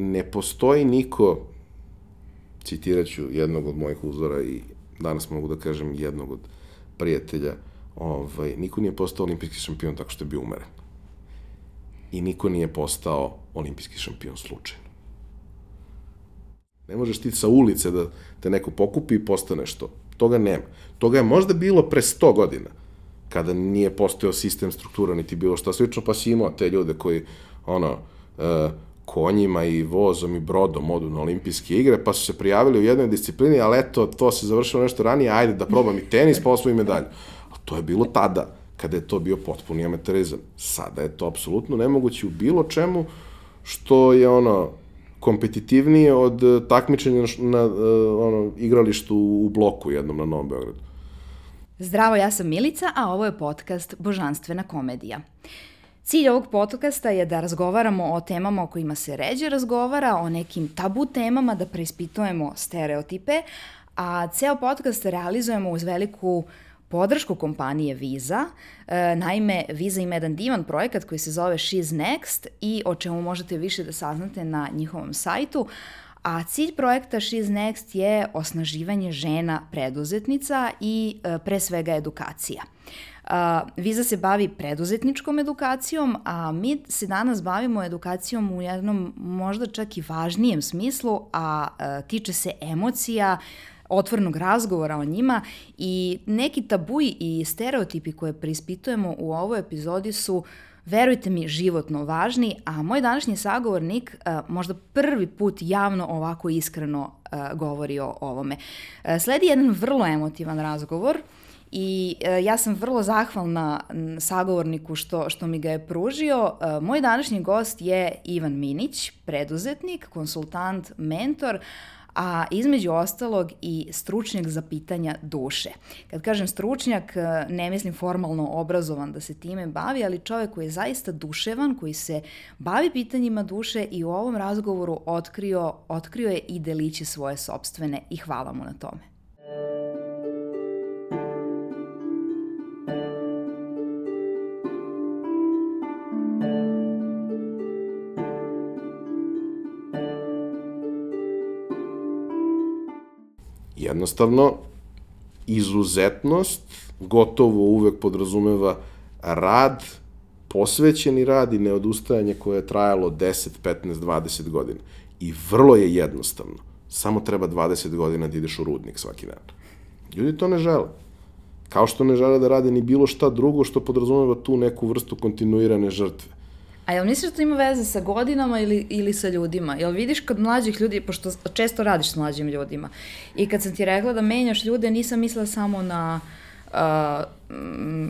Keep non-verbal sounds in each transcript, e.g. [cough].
ne postoji niko, citirat ću jednog od mojih uzora i danas mogu da kažem jednog od prijatelja, ovaj, niko nije postao olimpijski šampion tako što je bio umeren. I niko nije postao olimpijski šampion slučajno. Ne možeš ti sa ulice da te neko pokupi i postaneš to. Toga nema. Toga je možda bilo pre 100 godina, kada nije postojao sistem struktura, niti bilo šta slično, pa si imao te ljude koji, ono, uh, konjima i vozom i brodom odu na olimpijske igre, pa su se prijavili u jednoj disciplini, ali eto, to se završilo nešto ranije, ajde da probam i tenis, pa osvojim medalju. A to je bilo tada, kada je to bio potpuni amaterizam. Sada je to apsolutno nemoguće u bilo čemu što je ono kompetitivnije od takmičenja na, na ono, igralištu u bloku jednom na Novom Beogradu. Zdravo, ja sam Milica, a ovo je podcast Božanstvena komedija. Cilj ovog podcasta je da razgovaramo o temama o kojima se ređe razgovara, o nekim tabu temama, da preispitujemo stereotipe, a ceo podcast realizujemo uz veliku podršku kompanije Visa. E, naime, Visa ima jedan divan projekat koji se zove She's Next i o čemu možete više da saznate na njihovom sajtu. A cilj projekta She's Next je osnaživanje žena preduzetnica i e, pre svega edukacija. Uh, Viza se bavi preduzetničkom edukacijom, a mi se danas bavimo edukacijom u jednom možda čak i važnijem smislu, a uh, tiče se emocija, otvornog razgovora o njima i neki tabuji i stereotipi koje preispitujemo u ovoj epizodi su verujte mi, životno važni, a moj današnji sagovornik uh, možda prvi put javno ovako iskreno uh, govori o ovome. Uh, sledi jedan vrlo emotivan razgovor I e, ja sam vrlo zahvalna sagovorniku što, što mi ga je pružio. E, moj današnji gost je Ivan Minić, preduzetnik, konsultant, mentor, a između ostalog i stručnjak za pitanja duše. Kad kažem stručnjak, e, ne mislim formalno obrazovan da se time bavi, ali čovek koji je zaista duševan, koji se bavi pitanjima duše i u ovom razgovoru otkrio, otkrio je i deliće svoje sobstvene i hvala mu na tome. Jednostavno, izuzetnost gotovo uvek podrazumeva rad, posvećeni rad i neodustajanje koje je trajalo 10, 15, 20 godina. I vrlo je jednostavno. Samo treba 20 godina da ideš u rudnik svaki dan. Ljudi to ne žele. Kao što ne žele da rade ni bilo šta drugo što podrazumeva tu neku vrstu kontinuirane žrtve. A jel misliš da to ima veze sa godinama ili, ili sa ljudima? Jel vidiš kod mlađih ljudi, pošto često radiš s mlađim ljudima, i kad sam ti rekla da menjaš ljude, nisam mislila samo na uh,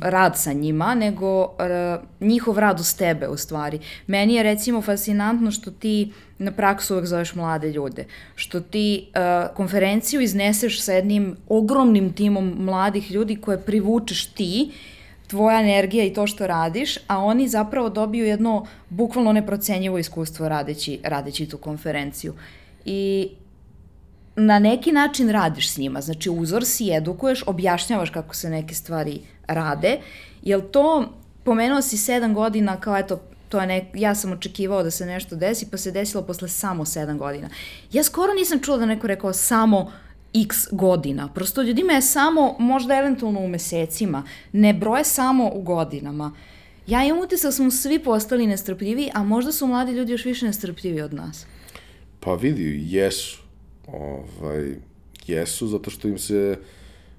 rad sa njima, nego uh, njihov rad uz tebe u stvari. Meni je recimo fascinantno što ti na praksu uvek zoveš mlade ljude, što ti uh, konferenciju izneseš sa jednim ogromnim timom mladih ljudi koje privučeš ti tvoja energija i to što radiš, a oni zapravo dobiju jedno bukvalno neprocenjivo iskustvo radeći, radeći tu konferenciju. I na neki način radiš s njima, znači uzor si, edukuješ, objašnjavaš kako se neke stvari rade. Jel to, pomenuo si sedam godina kao eto, to je nek, ja sam očekivao da se nešto desi, pa se desilo posle samo sedam godina. Ja skoro nisam čula da neko rekao samo x godina. Prosto ljudima je samo, možda eventualno u mesecima, ne broje samo u godinama. Ja imam utisak da smo svi postali nestrpljivi, a možda su mladi ljudi još više nestrpljivi od nas. Pa vidi, jesu. Ovaj, jesu, zato što im se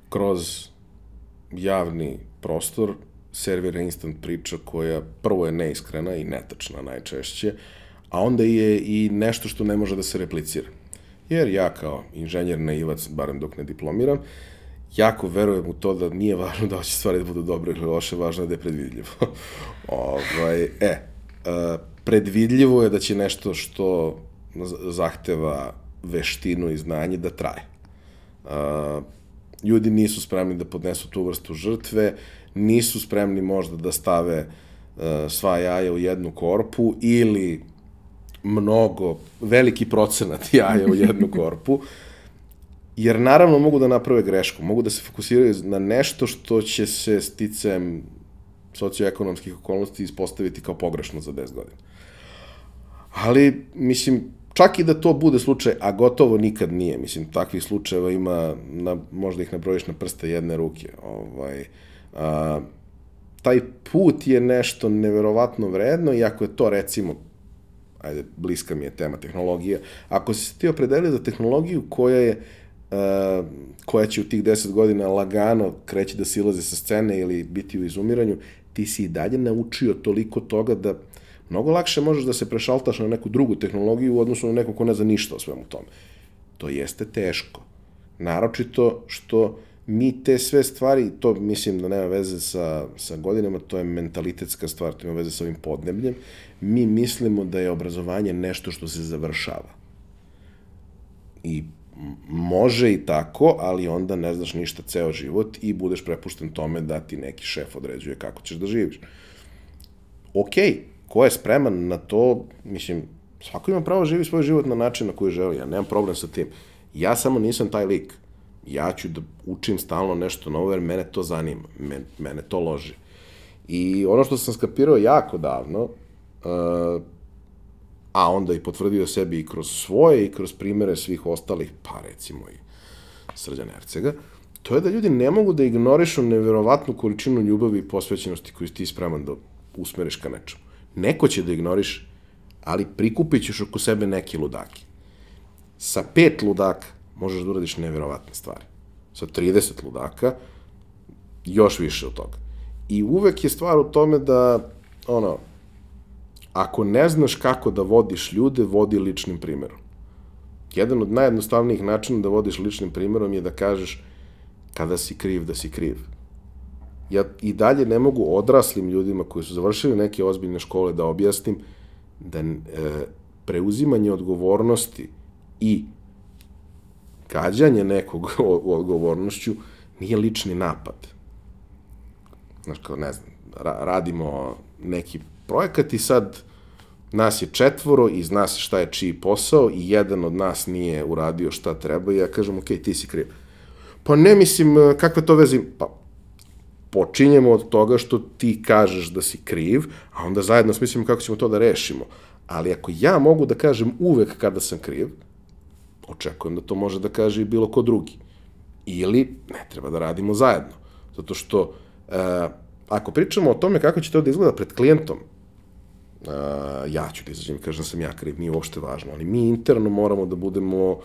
kroz javni prostor servira instant priča koja prvo je neiskrena i netačna najčešće, a onda je i nešto što ne može da se replicira jer ja kao inženjer naivac, barem dok ne diplomiram, jako verujem u to da nije važno da će stvari da budu dobre ili loše, važno je da je predvidljivo. [laughs] ovaj, e, e, predvidljivo je da će nešto što zahteva veštinu i znanje da traje. E, ljudi nisu spremni da podnesu tu vrstu žrtve, nisu spremni možda da stave e, sva jaja u jednu korpu ili mnogo, veliki procenat jaja u jednu [laughs] korpu, jer naravno mogu da naprave grešku, mogu da se fokusiraju na nešto što će se sticem socioekonomskih okolnosti ispostaviti kao pogrešno za 10 godina. Ali, mislim, čak i da to bude slučaj, a gotovo nikad nije, mislim, takvih slučajeva ima, na, možda ih nabrojiš na prste jedne ruke, ovaj, a, taj put je nešto neverovatno vredno i ako je to, recimo, ajde, bliska mi je tema tehnologija, ako si se ti opredelio za tehnologiju koja je uh, koja će u tih 10 godina lagano kreći da silaze sa scene ili biti u izumiranju, ti si i dalje naučio toliko toga da mnogo lakše možeš da se prešaltaš na neku drugu tehnologiju u odnosu na nekog ko ne zna ništa o svemu tome. To jeste teško. Naročito što mi te sve stvari, to mislim da nema veze sa, sa godinama, to je mentalitetska stvar, to ima veze sa ovim podnebljem, mi mislimo da je obrazovanje nešto što se završava. I može i tako, ali onda ne znaš ništa ceo život i budeš prepušten tome da ti neki šef određuje kako ćeš da živiš. Okej, ko je spreman na to, mislim, svako ima pravo da živi svoj život na način na koji želi, ja nemam problem sa tim. Ja samo nisam taj lik. Ja ću da učim stalno nešto novo, jer mene to zanima, mene, to loži. I ono što sam skapirao jako davno, a onda i potvrdio sebi i kroz svoje i kroz primere svih ostalih, pa recimo i Srđan Ercega, to je da ljudi ne mogu da ignorišu neverovatnu količinu ljubavi i posvećenosti koju ti spreman da usmeriš ka nečemu. Neko će da ignoriš, ali prikupit ćeš oko sebe neke ludake. Sa pet ludaka možeš da uradiš neverovatne stvari. Sa 30 ludaka još više od toga. I uvek je stvar u tome da, ono, ako ne znaš kako da vodiš ljude, vodi ličnim primjerom. Jedan od najjednostavnijih načina da vodiš ličnim primjerom je da kažeš kada si kriv, da si kriv. Ja i dalje ne mogu odraslim ljudima koji su završili neke ozbiljne škole da objasnim da e, preuzimanje odgovornosti i gađanje nekog [laughs] odgovornošću nije lični napad. Znaš, kao, ne znam, ra radimo neki projekat i sad nas je četvoro i zna se šta je čiji posao i jedan od nas nije uradio šta treba i ja kažem, ok, ti si kriv. Pa ne mislim, e, kakve to vezi? Pa, počinjemo od toga što ti kažeš da si kriv, a onda zajedno smislimo kako ćemo to da rešimo. Ali ako ja mogu da kažem uvek kada sam kriv, očekujem da to može da kaže i bilo ko drugi. Ili ne treba da radimo zajedno. Zato što, e, ako pričamo o tome kako će to da izgleda pred klijentom, uh, ja ću da izađem i kažem da sam ja kriv, nije uopšte važno, ali mi interno moramo da budemo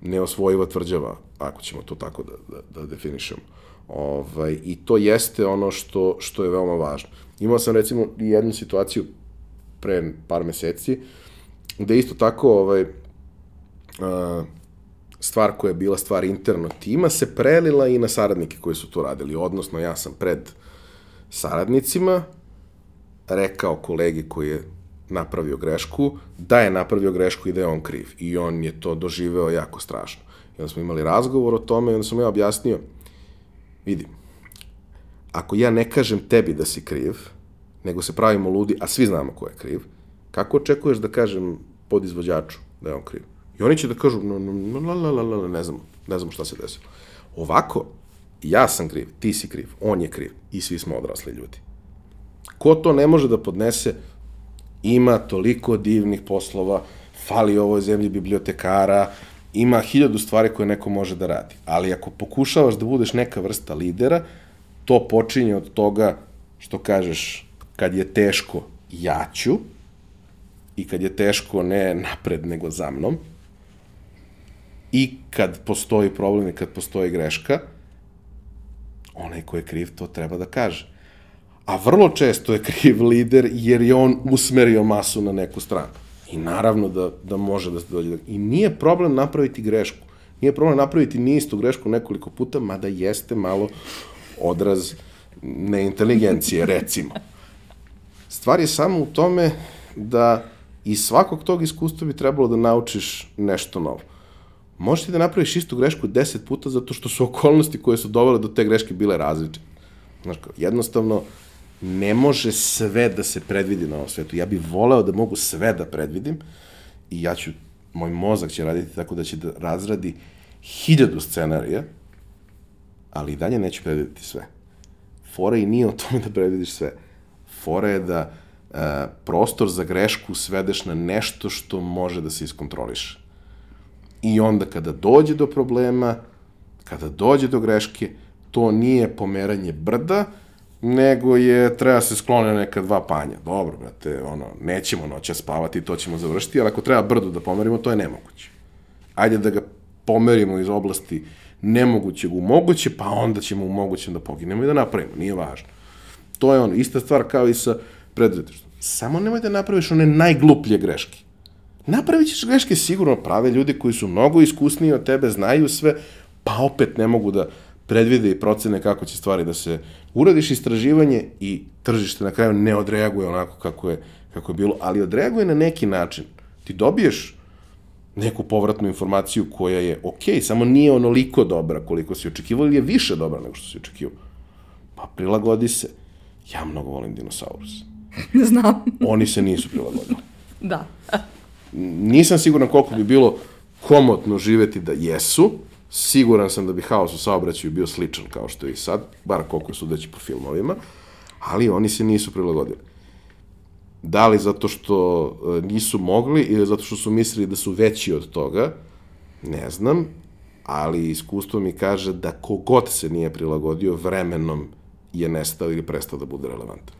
neosvojiva tvrđava, ako ćemo to tako da, da, da definišemo. Ovaj, I to jeste ono što, što je veoma važno. Imao sam recimo jednu situaciju pre par meseci, gde isto tako ovaj, uh, stvar koja je bila stvar interno tima se prelila i na saradnike koji su to radili. Odnosno, ja sam pred saradnicima rekao kolegi koji je napravio grešku, da je napravio grešku i da je on kriv. I on je to doživeo jako strašno. I onda smo imali razgovor o tome i onda sam ja objasnio, vidi, ako ja ne kažem tebi da si kriv, nego se pravimo ludi, a svi znamo ko je kriv, kako očekuješ da kažem podizvođaču da je on kriv? I oni će da kažu, no, no, la, la, la, la, ne znamo, ne znamo šta se desilo. Ovako, ja sam kriv, ti si kriv, on je kriv i svi smo odrasli ljudi. Ko to ne može da podnese, ima toliko divnih poslova, fali ovoj zemlji bibliotekara, ima hiljadu stvari koje neko može da radi. Ali ako pokušavaš da budeš neka vrsta lidera, to počinje od toga što kažeš kad je teško, ja ću, i kad je teško ne napred nego za mnom, i kad postoji problem i kad postoji greška, onaj ko je kriv to treba da kaže a vrlo često je kriv lider jer je on usmerio masu na neku stranu. I naravno da, da može da se dođe. I nije problem napraviti grešku. Nije problem napraviti nistu grešku nekoliko puta, mada jeste malo odraz neinteligencije, recimo. Stvar je samo u tome da iz svakog tog iskustva bi trebalo da naučiš nešto novo. Možeš ti da napraviš istu grešku deset puta zato što su okolnosti koje su dovele do te greške bile različite. Znaš, jednostavno, ne može sve da se predvidi na ovom svetu. Ja bih voleo da mogu sve da predvidim i ja ću, moj mozak će raditi tako da će da razradi hiljadu scenarija, ali i dalje neću predviditi sve. Fora i nije o tome da predvidiš sve. Fora je da e, prostor za grešku svedeš na nešto što može da se iskontroliše. I onda kada dođe do problema, kada dođe do greške, to nije pomeranje brda, nego je, treba se sklone neka dva panja. Dobro, brate, ono, nećemo noća spavati, to ćemo završiti, ali ako treba brdo da pomerimo, to je nemoguće. Ajde da ga pomerimo iz oblasti nemogućeg u moguće, pa onda ćemo u mogućem da poginemo i da napravimo, nije važno. To je ono, ista stvar kao i sa preduzetništvom. Samo nemoj da napraviš one najgluplje greške. Napravit ćeš greške sigurno prave ljudi koji su mnogo iskusniji od tebe, znaju sve, pa opet ne mogu da predvide i procene kako će stvari da se uradiš istraživanje i tržište na kraju ne odreaguje onako kako je, kako je bilo, ali odreaguje na neki način. Ti dobiješ neku povratnu informaciju koja je ok, samo nije onoliko dobra koliko si očekivao ili je više dobra nego što si očekivao. Pa prilagodi se. Ja mnogo volim dinosaurus. [laughs] Znam. Oni se nisu prilagodili. [laughs] Da. Nisam siguran koliko bi bilo komotno živeti da jesu, siguran sam da bi haos u saobraćaju bio sličan kao što je i sad, bar koliko sudeći po filmovima, ali oni se nisu prilagodili. Da li zato što e, nisu mogli ili zato što su mislili da su veći od toga, ne znam, ali iskustvo mi kaže da kogod se nije prilagodio vremenom je nestao ili prestao da bude relevantan.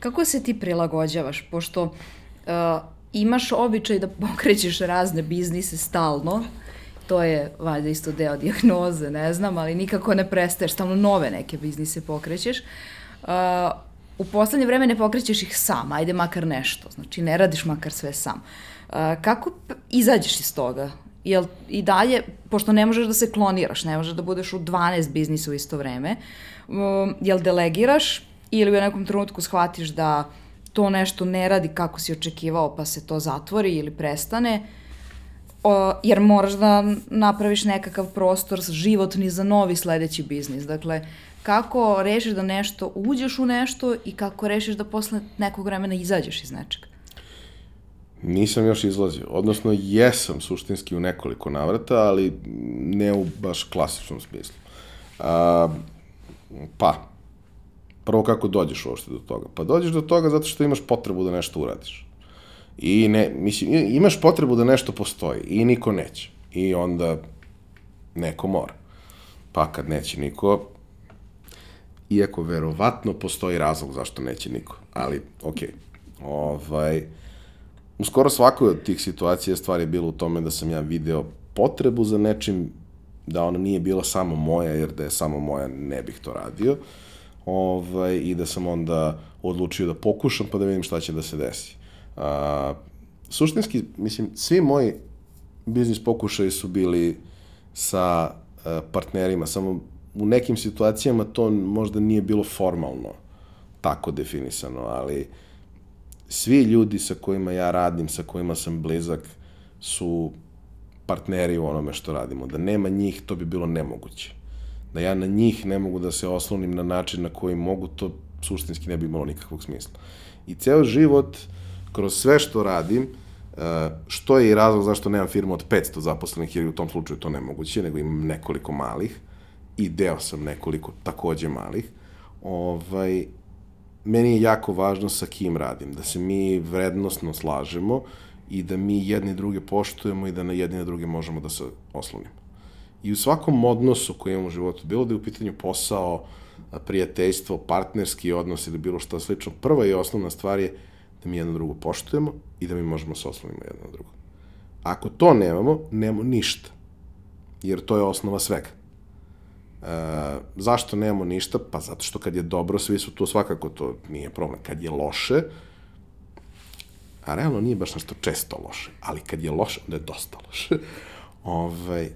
Kako se ti prilagođavaš? Pošto uh, imaš običaj da pokrećeš razne biznise stalno, to je valjda isto deo dijagnoze, ne znam, ali nikako ne prestaješ, stalno nove neke biznise pokrećeš. Uh, u poslednje vreme ne pokrećeš ih sam, ajde makar nešto, znači ne radiš makar sve sam. Uh, kako izađeš iz toga? Jel i dalje, pošto ne možeš da se kloniraš, ne možeš da budeš u 12 biznisa u isto vreme, um, jel delegiraš ili u nekom trenutku shvatiš da to nešto ne radi kako si očekivao pa se to zatvori ili prestane, o, jer moraš da napraviš nekakav prostor životni za novi sledeći biznis. Dakle, kako rešiš da nešto uđeš u nešto i kako rešiš da posle nekog vremena izađeš iz nečega? Nisam još izlazio, odnosno jesam suštinski u nekoliko navrata, ali ne u baš klasičnom smislu. A, pa, prvo kako dođeš uopšte do toga? Pa dođeš do toga zato što imaš potrebu da nešto uradiš. I ne, mislim, imaš potrebu da nešto postoji i niko neće. I onda neko mora. Pa kad neće niko, iako verovatno postoji razlog zašto neće niko, ali okej. Okay. Ovaj, u skoro svakoj od tih situacija stvar je bila u tome da sam ja video potrebu za nečim, da ona nije bila samo moja, jer da je samo moja ne bih to radio, ovaj, i da sam onda odlučio da pokušam pa da vidim šta će da se desi. A, suštinski, mislim, svi moji biznis pokušaji su bili sa a, partnerima, samo u nekim situacijama to možda nije bilo formalno tako definisano, ali svi ljudi sa kojima ja radim, sa kojima sam blizak, su partneri u onome što radimo. Da nema njih, to bi bilo nemoguće. Da ja na njih ne mogu da se oslonim na način na koji mogu, to suštinski ne bi imalo nikakvog smisla. I ceo život, kroz sve što radim, e, što je i razlog zašto nemam firmu od 500 zaposlenih, jer u tom slučaju to nemoguće, nego imam nekoliko malih i deo sam nekoliko takođe malih, ovaj, meni je jako važno sa kim radim, da se mi vrednostno slažemo i da mi jedni druge poštujemo i da na jedni na druge možemo da se oslonimo. I u svakom odnosu koji imamo u životu, bilo da je u pitanju posao, prijateljstvo, partnerski odnos ili bilo šta slično, prva i osnovna stvar je da mi jedno drugo poštujemo i da mi možemo se oslonimo jedno na drugo. Ako to nemamo, nemamo ništa. Jer to je osnova svega. E, zašto nemamo ništa? Pa zato što kad je dobro, svi su tu, svakako to nije problem. Kad je loše, a realno nije baš nešto često loše, ali kad je loše, onda je dosta loše. [laughs] ovaj,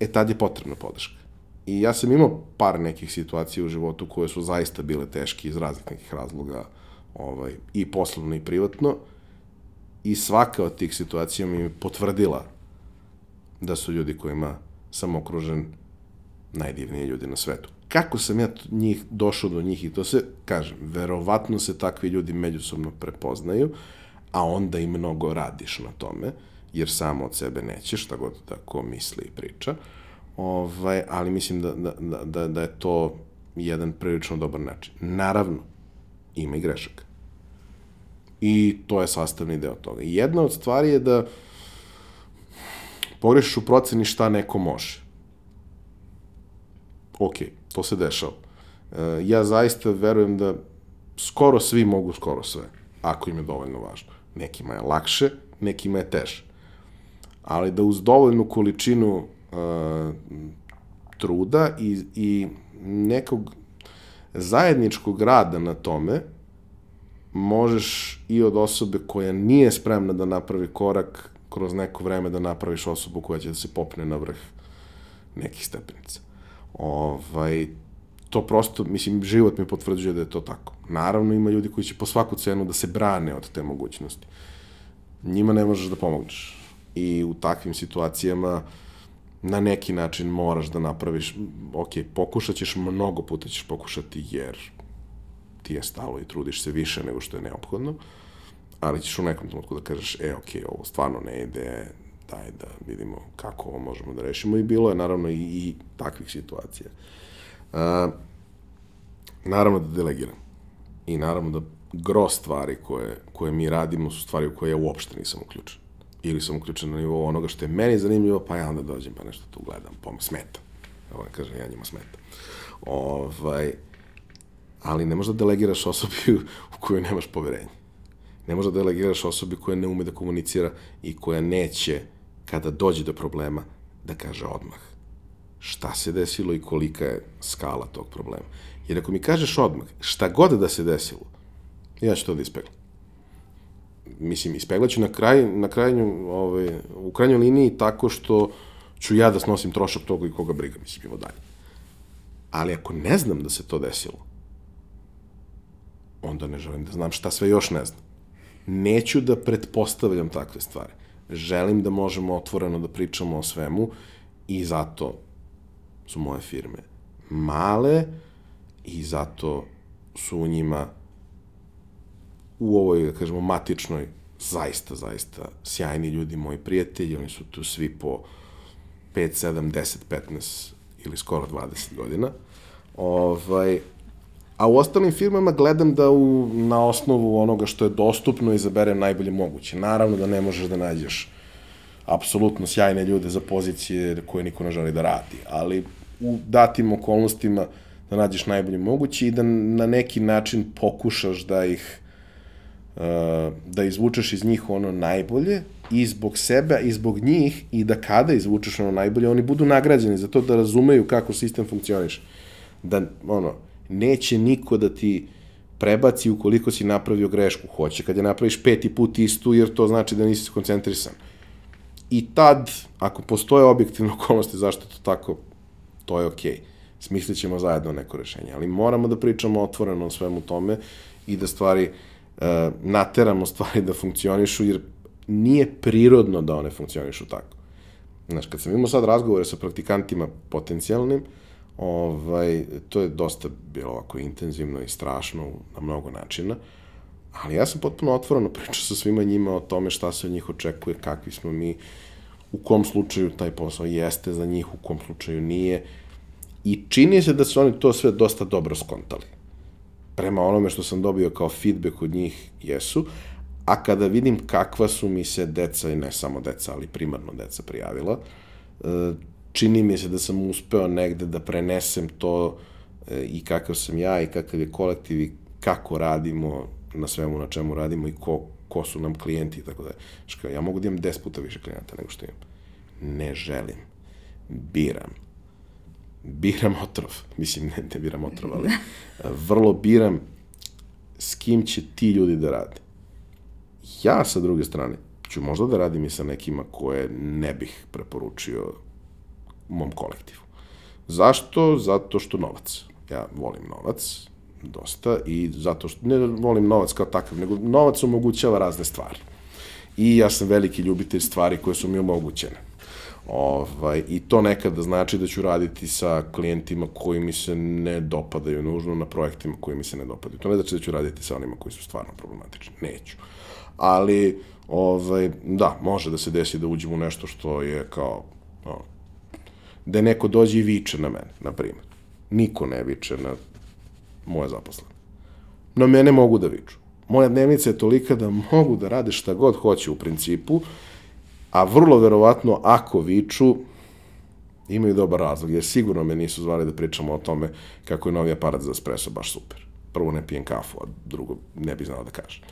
e tad je potrebna podrška. I ja sam imao par nekih situacija u životu koje su zaista bile teške iz raznih nekih razloga, ovaj, i poslovno i privatno, i svaka od tih situacija mi je potvrdila da su ljudi kojima sam okružen najdivniji ljudi na svetu. Kako sam ja njih, došao do njih i to se, kažem, verovatno se takvi ljudi međusobno prepoznaju, a onda i mnogo radiš na tome, jer samo od sebe nećeš, šta god da ko misli i priča, ovaj, ali mislim da, da, da, da, da je to jedan prilično dobar način. Naravno, ima i grešaka. I to je sastavni deo toga. I jedna od stvari je da pogrešiš u proceni šta neko može. Ok, to se dešava. E, ja zaista verujem da skoro svi mogu skoro sve, ako im je dovoljno važno. Nekima je lakše, nekima je teže. Ali da uz dovoljnu količinu uh, truda i, i nekog zajedničkog rada na tome, možeš i od osobe koja nije spremna da napravi korak kroz neko vreme da napraviš osobu koja će da se popne na vrh nekih stepenica. Ovaj, to prosto, mislim, život mi potvrđuje da je to tako. Naravno, ima ljudi koji će po svaku cenu da se brane od te mogućnosti. Njima ne možeš da pomogneš. I u takvim situacijama na neki način moraš da napraviš, ok, pokušat ćeš, mnogo puta ćeš pokušati, jer ti je stalo i trudiš se više nego što je neophodno, ali ćeš u nekom trenutku da kažeš, e, ok, ovo stvarno ne ide, daj da vidimo kako ovo možemo da rešimo i bilo je naravno i, i takvih situacija. Uh, naravno da delegiram. I naravno da gro stvari koje, koje mi radimo su stvari u koje ja uopšte nisam uključen. Ili sam uključen na nivou onoga što je meni zanimljivo, pa ja onda dođem pa nešto tu gledam, pa smeta. Ovo kažem, ja njima smeta. Ovaj, ali ne možda delegiraš osobi [laughs] u koju nemaš poverenje. Ne možda delegiraš osobi koja ne ume da komunicira i koja neće, kada dođe do problema, da kaže odmah šta se desilo i kolika je skala tog problema. Jer ako mi kažeš odmah šta god da se desilo, ja ću to da ispeglam. Mislim, ispeglaću na, kraj, na krajnju, ovaj, u krajnjoj liniji tako što ću ja da snosim trošak toga i koga briga, mislim, evo dalje. Ali ako ne znam da se to desilo, onda ne želim da znam šta sve još ne znam. Neću da pretpostavljam takve stvari. Želim da možemo otvoreno da pričamo o svemu i zato su moje firme male i zato su u njima u ovoj, da kažemo, matičnoj zaista, zaista sjajni ljudi, moji prijatelji, oni su tu svi po 5, 7, 10, 15 ili skoro 20 godina. Ovaj, a u ostalim firmama gledam da u, na osnovu onoga što je dostupno izaberem najbolje moguće. Naravno da ne možeš da nađeš apsolutno sjajne ljude za pozicije koje niko ne želi da radi, ali u datim okolnostima da nađeš najbolje moguće i da na neki način pokušaš da ih uh, da izvučeš iz njih ono najbolje i zbog sebe i zbog njih i da kada izvučeš ono najbolje oni budu nagrađeni za to da razumeju kako sistem funkcioniše da ono neće niko da ti prebaci ukoliko si napravio grešku. Hoće kad je napraviš peti put istu, jer to znači da nisi koncentrisan. I tad, ako postoje objektivne [laughs] okolnosti zašto to tako, to je okej. Okay. Smislit ćemo zajedno neko rešenje. Ali moramo da pričamo otvoreno o svemu tome i da stvari, uh, nateramo stvari da funkcionišu, jer nije prirodno da one funkcionišu tako. Znaš, kad sam imao sad razgovore sa praktikantima potencijalnim, Ovaj, to je dosta bilo ovako intenzivno i strašno na mnogo načina, ali ja sam potpuno otvoreno [laughs] pričao sa svima njima o tome šta se od njih očekuje, kakvi smo mi, u kom slučaju taj posao jeste za njih, u kom slučaju nije. I čini se da su oni to sve dosta dobro skontali. Prema onome što sam dobio kao feedback od njih, jesu. A kada vidim kakva su mi se deca, i ne samo deca, ali primarno deca prijavila, e, čini mi se da sam uspeo negde da prenesem to e, i kakav sam ja i kakav je kolektiv i kako radimo na svemu na čemu radimo i ko, ko su nam klijenti i tako da. Ška, ja mogu da imam 10 puta više klijenta nego što imam. Ne želim. Biram. Biram otrov. [laughs] Mislim, ne, ne biram otrov, ali vrlo biram s kim će ti ljudi da rade. Ja, sa druge strane, ću možda da radim i sa nekima koje ne bih preporučio u mom kolektivu. Zašto? Zato što novac. Ja volim novac, dosta, i zato što, ne volim novac kao takav, nego novac omogućava razne stvari. I ja sam veliki ljubitelj stvari koje su mi omogućene. Ovaj, I to nekada znači da ću raditi sa klijentima koji mi se ne dopadaju nužno na projektima koji mi se ne dopadaju. To ne znači da ću raditi sa onima koji su stvarno problematični. Neću. Ali, ovaj, da, može da se desi da uđem u nešto što je kao da neko dođe i viče na mene, na primjer. Niko ne viče na moje zaposlene. Na mene mogu da viču. moja dnevnica je tolika da mogu da rade šta god hoće u principu, a vrlo verovatno ako viču, imaju dobar razlog, jer sigurno me nisu zvali da pričamo o tome kako je novi aparat za espresso baš super. Prvo ne pijem kafu, a drugo ne bi znao da kažem.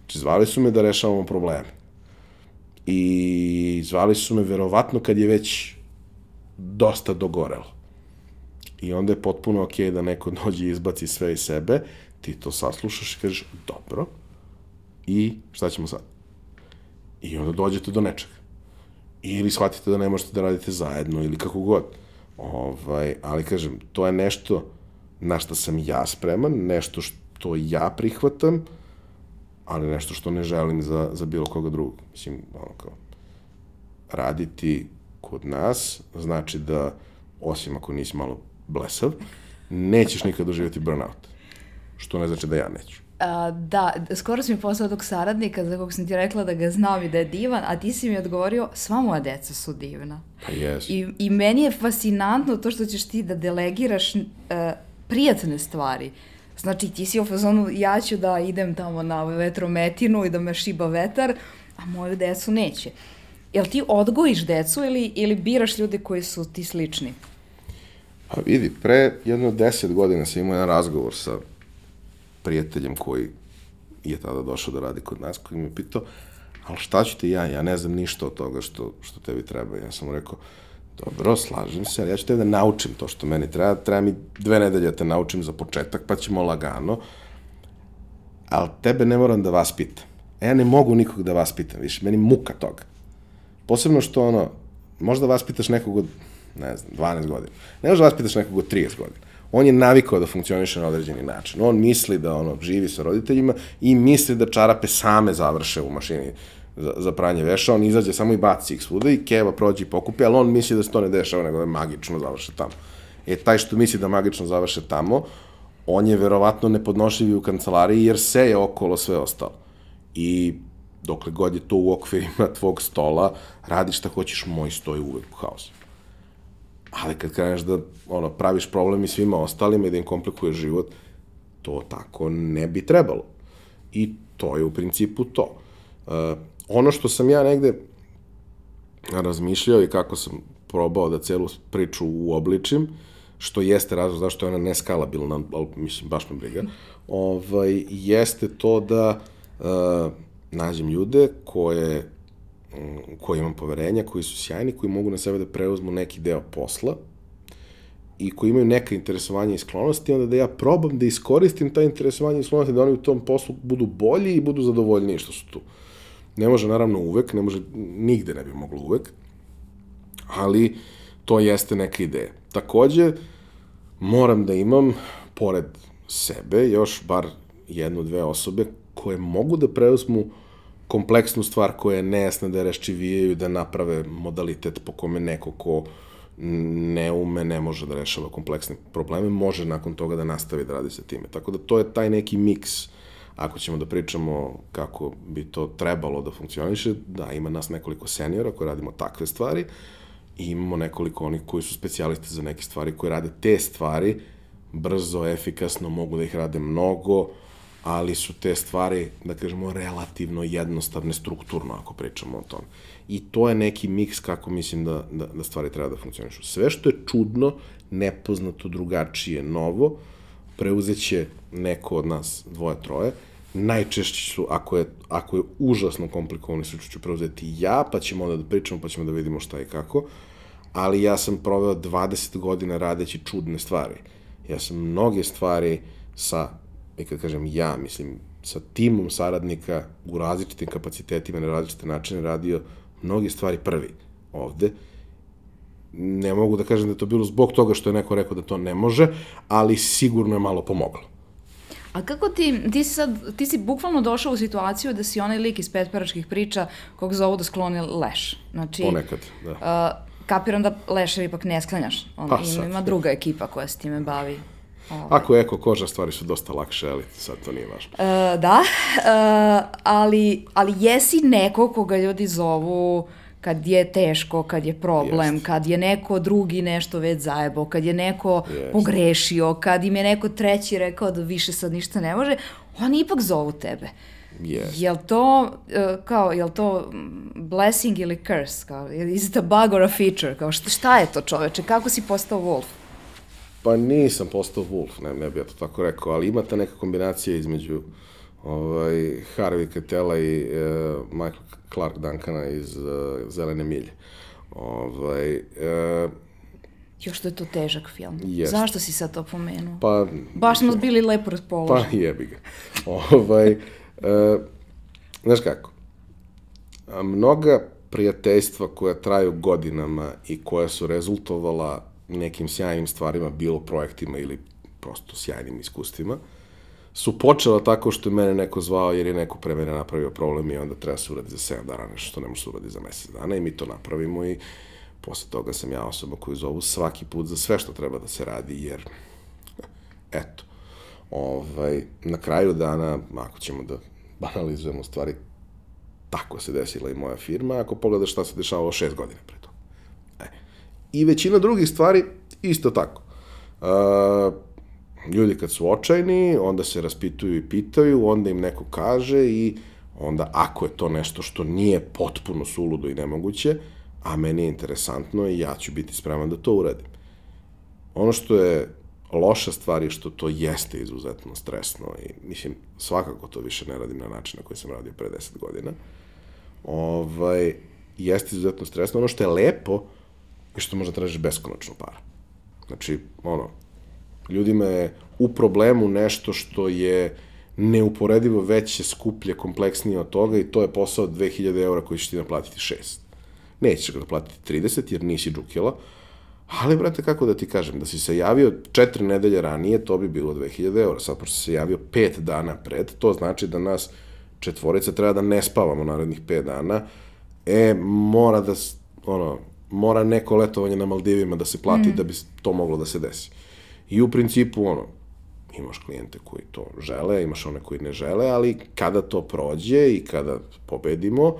Znači, zvali su me da rešavamo probleme. I zvali su me verovatno kad je već dosta dogorelo. I onda je potpuno okej okay da neko dođe i izbaci sve iz sebe, ti to saslušaš i kažeš, dobro, i šta ćemo sad? I onda dođete do nečega. Ili shvatite da ne možete da radite zajedno, ili kako god. Ovaj, ali kažem, to je nešto na što sam ja spreman, nešto što ja prihvatam, ali nešto što ne želim za, za bilo koga drugog. Mislim, ono kao, raditi kod nas znači da, osim ako nisi malo blesav, nećeš nikad doživjeti burnout. Što ne znači da ja neću. A, da, skoro si mi poslao tog saradnika za kog sam ti rekla da ga znam i da je divan, a ti si mi odgovorio, sva moja deca su divna. Pa jes. I, I meni je fascinantno to što ćeš ti da delegiraš uh, prijatne stvari. Znači, ti si u fazonu, ja ću da idem tamo na vetrometinu i da me šiba vetar, a moju decu neće. Jel ti odgojiš decu ili, ili biraš ljude koji su ti slični? Pa vidi, pre jedno deset godina sam imao jedan razgovor sa prijateljem koji je tada došao da radi kod nas, koji mi je pitao, ali šta ću ti ja, ja ne znam ništa od toga što, što tebi treba. Ja sam mu rekao, dobro, slažem se, ali ja ću te da naučim to što meni treba, treba mi dve nedelje da te naučim za početak, pa ćemo lagano, ali tebe ne moram da vas pitam. Ja ne mogu nikog da vas pitam više, meni muka toga. Posebno što ono, možda vas pitaš nekog od, ne znam, 12 godina. Ne možda vas pitaš nekog od 30 godina. On je navikao da funkcioniše na određeni način. On misli da ono živi sa roditeljima i misli da čarape same završe u mašini za, za pranje veša, on izađe samo i baci ih svuda i keva prođe i pokupi, ali on misli da se to ne dešava, nego da magično završe tamo. E, taj što misli da magično završe tamo, on je verovatno nepodnošljiv u kancelariji jer se je okolo sve ostalo. I dokle god je to u okvirima [laughs] tvog stola, radi šta hoćeš, moj stoj uvek u haosu. Ali kad kreneš da ono, praviš problem i svima ostalima i da im komplikuje život, to tako ne bi trebalo. I to je u principu to. Uh, ono što sam ja negde razmišljao i kako sam probao da celu priču uobličim, što jeste razlog zašto je ona neskalabilna, ali mislim, baš me briga, ovaj, jeste to da uh, nađem ljude koje, um, koje imam poverenja, koji su sjajni, koji mogu na sebe da preuzmu neki deo posla i koji imaju neka interesovanja i sklonosti, onda da ja probam da iskoristim ta interesovanja i sklonosti, da oni u tom poslu budu bolji i budu zadovoljniji što su tu. Ne može naravno uvek, ne može, nigde ne bi moglo uvek, ali to jeste neka ideja. Takođe, moram da imam, pored sebe, još bar jednu, dve osobe koje mogu da preuzmu kompleksnu stvar koja je nejasna da je raščivijaju, da naprave modalitet po kome neko ko ne ume, ne može da rešava kompleksne probleme, može nakon toga da nastavi da radi sa time. Tako da to je taj neki miks. Ako ćemo da pričamo kako bi to trebalo da funkcioniše, da ima nas nekoliko seniora koji radimo takve stvari. I imamo nekoliko onih koji su specijalisti za neke stvari, koji rade te stvari. Brzo, efikasno, mogu da ih rade mnogo, ali su te stvari, da kažemo, relativno jednostavne strukturno, ako pričamo o tome. I to je neki miks kako mislim da, da, da stvari treba da funkcionišu. Sve što je čudno, nepoznato, drugačije, novo, preuzet će neko od nas, dvoje, troje, najčešće su, ako je, ako je užasno komplikovano, slučaj ću preuzeti ja, pa ćemo onda da pričamo, pa ćemo da vidimo šta i kako, ali ja sam proveo 20 godina radeći čudne stvari. Ja sam mnoge stvari sa, i kad kažem ja, mislim, sa timom saradnika u različitim kapacitetima, na različite načine radio mnoge stvari prvi ovde. Ne mogu da kažem da je to bilo zbog toga što je neko rekao da to ne može, ali sigurno je malo pomoglo. A kako ti, ti si sad, ti si bukvalno došao u situaciju da si onaj lik iz petperačkih priča kog zovu da skloni leš. Znači, Ponekad, da. Uh, kapiram da lešer ipak ne sklanjaš. On, Pa, ima, sad. ima druga ekipa koja se time bavi. Ovaj. Ako je eko koža, stvari su dosta lakše, ali sad to nije važno. E, da, e, ali, ali jesi neko koga ljudi zovu kad je teško, kad je problem, Jest. kad je neko drugi nešto već zajebo, kad je neko Jest. pogrešio, kad im je neko treći rekao da više sad ništa ne može, oni ipak zovu tebe. Yes. Jel to, uh, kao, jel to blessing ili curse? Kao, is it a bug or a feature? Kao, šta, šta je to čoveče? Kako si postao Wolf? Pa nisam postao Wolf, ne, ne bih ja to tako rekao, ali ima ta neka kombinacija između ovaj, Harvey Keitela i uh, Michael Clark Duncana iz uh, Zelene milje. Ovaj, uh, Još što je to težak film. Jest. Zašto si sad to pomenuo? pa, Baš smo bili lepo raspoloženi. pa jebi ga. ovaj, uh, znaš kako, mnoga prijateljstva koja traju godinama i koja su rezultovala nekim sjajnim stvarima, bilo projektima ili prosto sjajnim iskustvima, su počela tako što je mene neko zvao jer je neko pre mene napravio problem i onda treba se uradi za 7 dana, nešto što ne može se uradi za mesec dana i mi to napravimo i posle toga sam ja osoba koju zovu svaki put za sve što treba da se radi, jer eto, ovaj, na kraju dana, ako ćemo da banalizujemo stvari, tako se desila i moja firma, ako pogledaš šta se dešavalo šest godina pre. I većina drugih stvari isto tako. Uh, ljudi kad su očajni, onda se raspituju i pitaju, onda im neko kaže i onda ako je to nešto što nije potpuno suludo i nemoguće, a meni je interesantno i ja ću biti spreman da to uradim. Ono što je loša stvar je što to jeste izuzetno stresno i mislim, svakako to više ne radim na način na koji sam radio pre 10 godina. Ovaj, jeste izuzetno stresno. Ono što je lepo je što možda tražiš beskonačno para. Znači, ono, ljudima je u problemu nešto što je neuporedivo veće, skuplje, kompleksnije od toga i to je posao od 2000 eura koji ćeš ti naplatiti 6. Nećeš ga naplatiti 30 jer nisi džukjela, ali, brate, kako da ti kažem, da si se javio četiri nedelje ranije, to bi bilo 2000 eura. Sad, pošto si se javio pet dana pred, to znači da nas četvorica treba da ne spavamo narednih pet dana, e, mora da, ono, mora neko letovanje na Maldivima da se plati mm. da bi to moglo da se desi. I u principu, ono, imaš klijente koji to žele, imaš one koji ne žele, ali kada to prođe i kada pobedimo,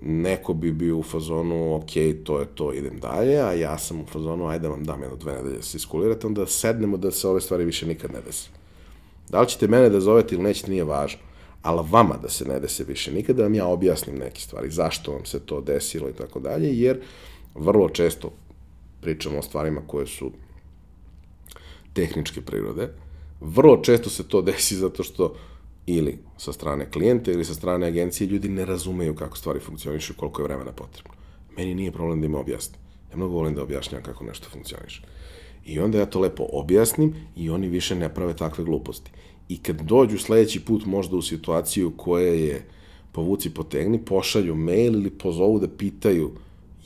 neko bi bio u fazonu, ok, to je to, idem dalje, a ja sam u fazonu, ajde vam dam jedno dve nedelje da se iskulirate, onda sednemo da se ove stvari više nikad ne desi. Da li ćete mene da zovete ili nećete, nije važno. Ali vama da se ne dese više nikada, da vam ja objasnim neke stvari, zašto vam se to desilo i tako dalje, jer vrlo često pričamo o stvarima koje su tehničke prirode. Vrlo često se to [laughs] desi zato što ili sa strane klijenta ili sa strane agencije ljudi ne razumeju kako stvari funkcionišu i koliko je vremena potrebno. Meni nije problem da im objasnim. Ja mnogo volim da objašnjam kako nešto funkcioniše. I onda ja to lepo objasnim i oni više ne prave takve gluposti. I kad dođu sledeći put možda u situaciju koja je povuci potegni, pošalju mail ili pozovu da pitaju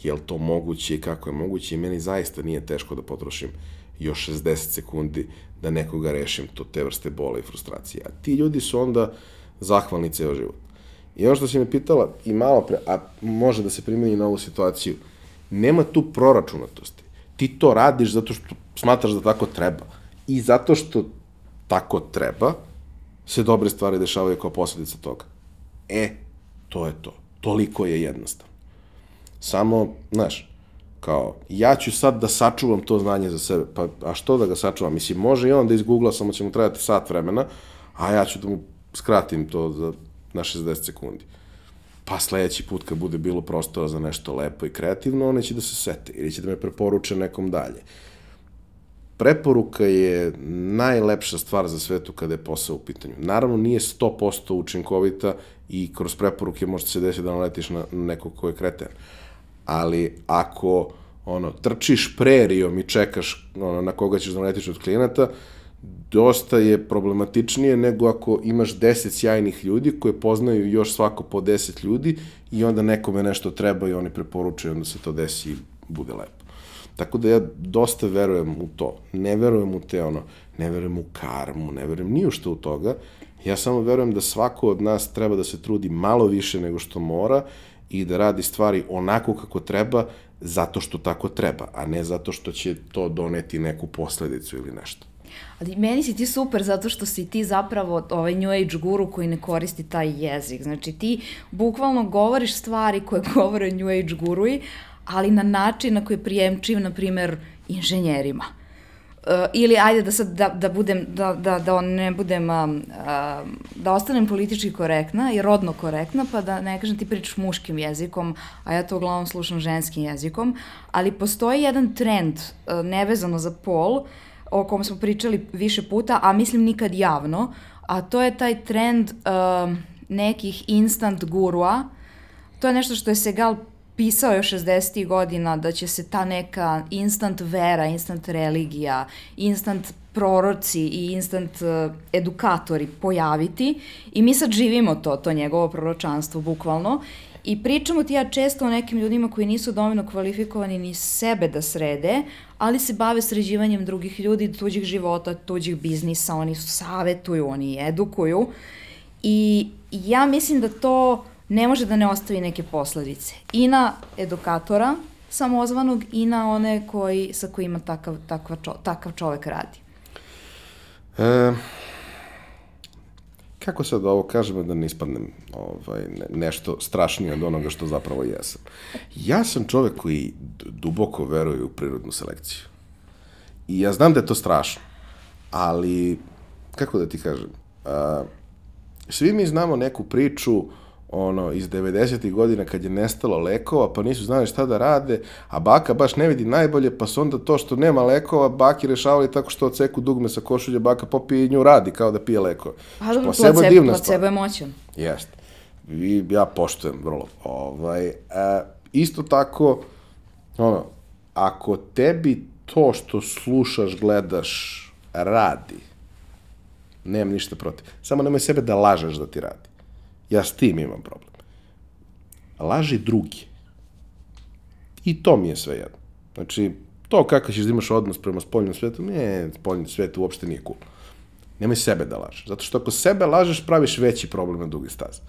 je li to moguće i kako je moguće i meni zaista nije teško da potrošim još 60 sekundi da nekoga rešim to te vrste bola i frustracije. A ti ljudi su onda zahvalni ceo život. I ono što si me pitala i malo pre, a može da se primeni na ovu situaciju, nema tu proračunatosti. Ti to radiš zato što smatraš da tako treba. I zato što tako treba, se dobre stvari dešavaju kao posledica toga. E, to je to. Toliko je jednostavno. Samo, znaš, kao, ja ću sad da sačuvam to znanje za sebe. Pa, a što da ga sačuvam? Mislim, može i on da izgoogla, samo će mu trebati sat vremena, a ja ću da mu skratim to za, na 60 sekundi. Pa sledeći put kad bude bilo prostora za nešto lepo i kreativno, one će da se sete ili će da me preporuče nekom dalje. Preporuka je najlepša stvar za svetu kada je posao u pitanju. Naravno, nije 100% učinkovita i kroz preporuke može se desiti da naletiš na nekog ko je kreten. Ali ako ono, trčiš prerijom i čekaš ono, na koga ćeš da naletiš od klijenata, dosta je problematičnije nego ako imaš 10 sjajnih ljudi koje poznaju još svako po 10 ljudi i onda nekome nešto treba i oni preporučuju, onda se to desi i bude lepo. Tako da ja dosta verujem u to. Ne verujem u te ono, ne verujem u karmu, ne verujem ni u što u toga. Ja samo verujem da svako od nas treba da se trudi malo više nego što mora i da radi stvari onako kako treba zato što tako treba, a ne zato što će to doneti neku posledicu ili nešto. Ali meni si ti super zato što si ti zapravo ovaj New Age guru koji ne koristi taj jezik. Znači ti bukvalno govoriš stvari koje [laughs] govore New Age guruji, ali na način na koji je prijemčiv, na primer, inženjerima. Uh, ili ajde da sad da, da budem, da, da, da ne budem, um, um, da ostanem politički korektna i rodno korektna, pa da ne kažem ti pričaš muškim jezikom, a ja to uglavnom slušam ženskim jezikom, ali postoji jedan trend uh, nevezano za pol, o kom smo pričali više puta, a mislim nikad javno, a to je taj trend uh, nekih instant gurua, to je nešto što je Segal pisao još 60. godina da će se ta neka instant vera, instant religija, instant proroci i instant uh, edukatori pojaviti i mi sad živimo to, to njegovo proročanstvo bukvalno i pričamo ti ja često o nekim ljudima koji nisu dovoljno kvalifikovani ni sebe da srede, ali se bave sređivanjem drugih ljudi, tuđih života, tuđih biznisa, oni savetuju, oni edukuju i ja mislim da to ne može da ne ostavi neke posledice. I na edukatora samozvanog i na one koji, sa kojima takav, takav, čo, takav čovek radi. E, kako sad ovo kažem da ne ispadnem ovaj, ne, nešto strašnije od onoga što zapravo jesam. Ja sam čovek koji duboko veruje u prirodnu selekciju. I ja znam da je to strašno, ali, kako da ti kažem, a, svi mi znamo neku priču ono, iz 90. godina kad je nestalo lekova, pa nisu znali šta da rade, a baka baš ne vidi najbolje, pa su onda to što nema lekova, baki rešavali tako što odseku dugme sa košulje, baka popije i nju radi kao da pije lekove. Pa dobro, placebo, placebo, placebo je moćan. Jeste. I ja poštujem vrlo. Ovaj, e, isto tako, ono, ako tebi to što slušaš, gledaš, radi, nemam ništa protiv. Samo nemoj sebe da lažeš da ti radi. Ja s tim imam problem. Laži drugi. I to mi je sve jedno. Znači, to kako ćeš da imaš odnos prema spoljnom svetu, ne, spoljni svet uopšte nije cool. Nemoj sebe da lažeš. Zato što ako sebe lažeš, praviš veći problem na dugi staz.